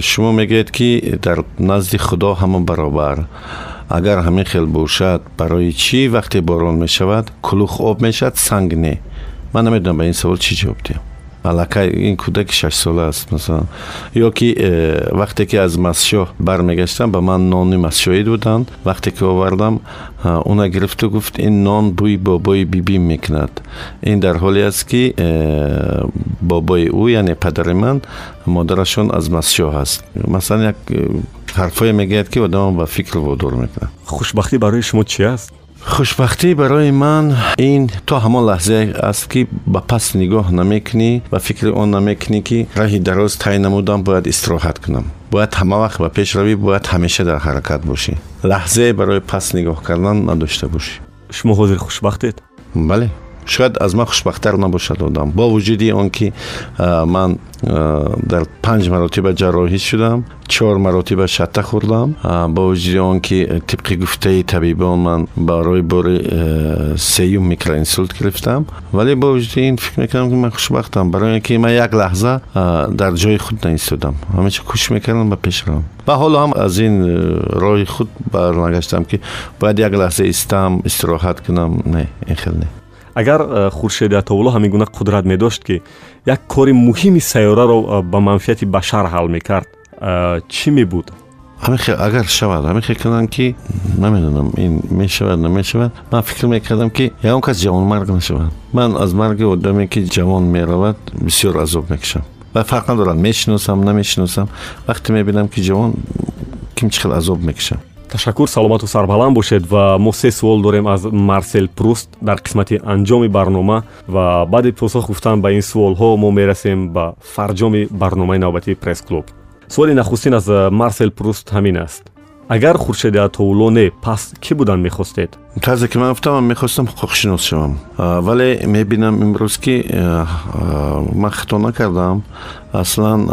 шумо мегӯед ки дар назди худо ҳама баробар. Агар ҳамин хел бошад барои чӣ вақте борон мешавад? Кулух об мешавад санг не ман намедонам ба ин савол чӣ ҷавоб диҳам аллакай ин кӯдаки шашсола аст масалан ё ки э, вақте ки аз масшоҳ бармегаштам ба ман нони масшоҳӣ доданд вақте ки овардам уна гирифту гуфт ин нон бӯи бобои бибим мекунад ин дар ҳоле аст ки э, бобои ӯ яъне падари ман модарашон аз масшоҳ аст масалан як э, ҳарфое мегӯяд ки одамро ба фикр водор мекунад хушбахтӣ барои шумо чӣ خوشبختی برای من این تا همان لحظه است که به پس نگاه نمی‌کنی و فکر آن نمی‌کنی که راهی دراز تای نمودم باید استراحت کنم. باید همه وقت به پیش روی باید همیشه در حرکت باشی. لحظه برای پس نگاه کردن نداشته باشی. شما حاضر خوشبختید؟ بله. شاید از من خوشبختتر نباشد آدم. با وجودی آنکه من در پنج مراتب جراحی شدم چهار مراتب شته خوردم. با وجودی وجود آنکه طبق گفته طبیبان من برای بار سیوم میکروانسولت گرفتم. ولی با وجود این فکر می‌کردم که من خوشبختم. برای اینکه من یک لحظه در جای خود نایستادم همه چی کوشش می‌کردم به پیش رم و حالا هم از این روی خود برنگشتم که باید یک لحظه استم استراحت کنم. نه این خیلی نه. агар э, хуршеди атовулло ҳамин гуна қудрат медошт ки як кори муҳими сайёраро э, ба манфиати башар ҳал мекард э, чӣ мебуд агар шавад ҳамин хел кунанд ки намедонам ин мешавад намешавад ман фикр мекардам ки ягон кас ҷавонмарг нашавад ман аз марги одаме ки ҷавон меравад бисёр азоб мекашам ва фарқ надорад мешиносам намешиносам вақте мебинам ки ҷавон ким чӣ хел азоб мекашам ташаккур саломату сарбаланд бошед ва мо се суол дорем аз марсел пруст дар қисмати анҷоми барнома ва баъди посух гуфтан ба ин суолҳо мо мерасем ба фарҷоми барномаи навбатии пресс-клуб суоли нахустин аз марсел пруст ҳамин аст агар хуршеди атоулло не пас кӣ будан мехостед? Тарзе ки ман гуфтам мехостам ҳуқуқшинос шавам. Вале мебинам имрӯз ки ман хато накардам. Аслан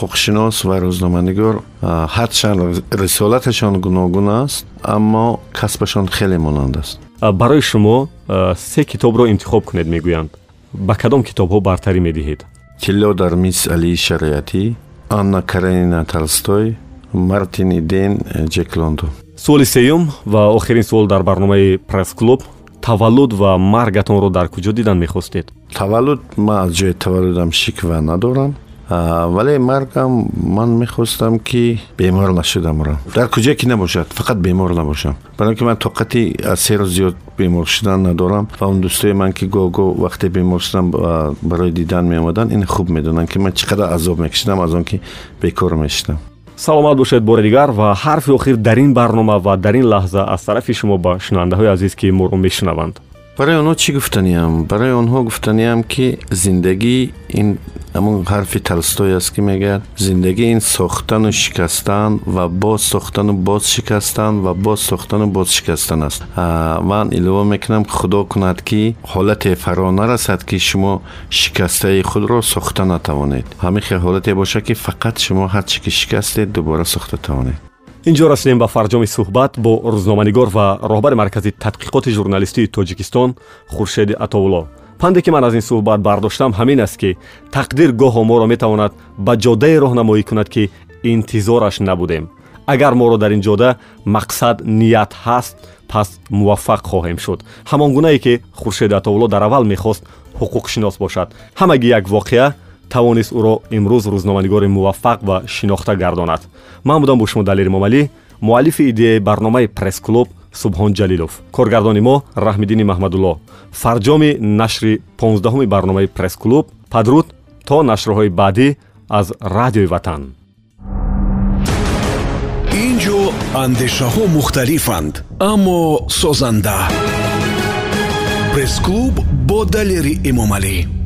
ҳуқуқшинос ва рӯзноманигор ҳарчанд рисолаташон гуногун аст аммо касбашон хеле монанд аст. Барои шумо се китобро интихоб кунед мегӯянд? Ба кадом китобҳо бартарӣ медиҳед? Тилло дар мис алии шариатӣ анна каренина толстой мартин иден ҷек лондон суоли сеюм ва охирин суол дар барномаи пресс-клуб таваллуд ва маргатонро дар куҷо дидан мехостед? Таваллуд ман аз ҷои таваллудам шиква надорам вале маргам ман мехостам ки бемор нашудам ра дар куҷое ки набошад фақат бемор набошам. Барои ки ман тоқати аз се рӯз зиёд бемор шудан надорам ва он дӯстои ман ки гоҳ-гоҳ вақте бемор шудам барои дидан меомаданд ин хуб медонанд ки ман чӣ қадар азоб мекашидам аз он ки бекор мешидам саломат бошед бори дигар ва ҳарфи охир дар ин барнома ва дар ин лаҳза аз тарафи шумо ба шунавандаҳои азиз ки моро мешунаванд барои онҳо чӣ гуфтаниям барои онҳо гуфтаниям ки зиндагӣ ин ҳамон ҳарфи толстой аст ки мегӯяд зиндагӣ ин сохтану шикастан ва боз сохтану боз шикастан ва боз сохтану боз шикастан аст ман илова мекунам худо кунад ки ҳолате фаро нарасад ки шумо шикастаи худро сохта натавонед ҳамин хел ҳолате бошад ки фақат шумо ҳар чӣ ки шикастед дубора сохта тавонед инҷо расидем ба фарҷоми суҳбат бо рӯзноманигор ва роҳбари маркази тадқиқоти журналистии тоҷикистон хуршеди атоулло. Панде ки ман аз ин суҳбат бардоштам ҳамин аст ки тақдир гоҳо моро метавонад ба ҷоддае роҳнамоӣ кунад ки интизораш набудем. Агар моро дар ин ҷода мақсад ният ҳаст пас муваффақ хоҳем шуд. Ҳамон гунае ки хуршед атовулло дар аввал мехост ҳуқуқшинос бошад. Ҳамаги як воқеа тавонист ӯро имрӯз рӯзноманигори муваффақ ва шинохта гардонад. Ман будам бо шумо далери момалӣ муаллифи идеяи барномаи пресс-клуб субҳон ҷалилов. Коргардони мо раҳмиддини маҳмадулло. Фарҷоми нашри понздаҳуми барномаи пресс-клуб падруд то нашрҳои баъдӣ аз радиои ватан. Ин ҷо андешаҳо мухталифанд аммо созанда. Пресс-клуб бо далери эмомалӣ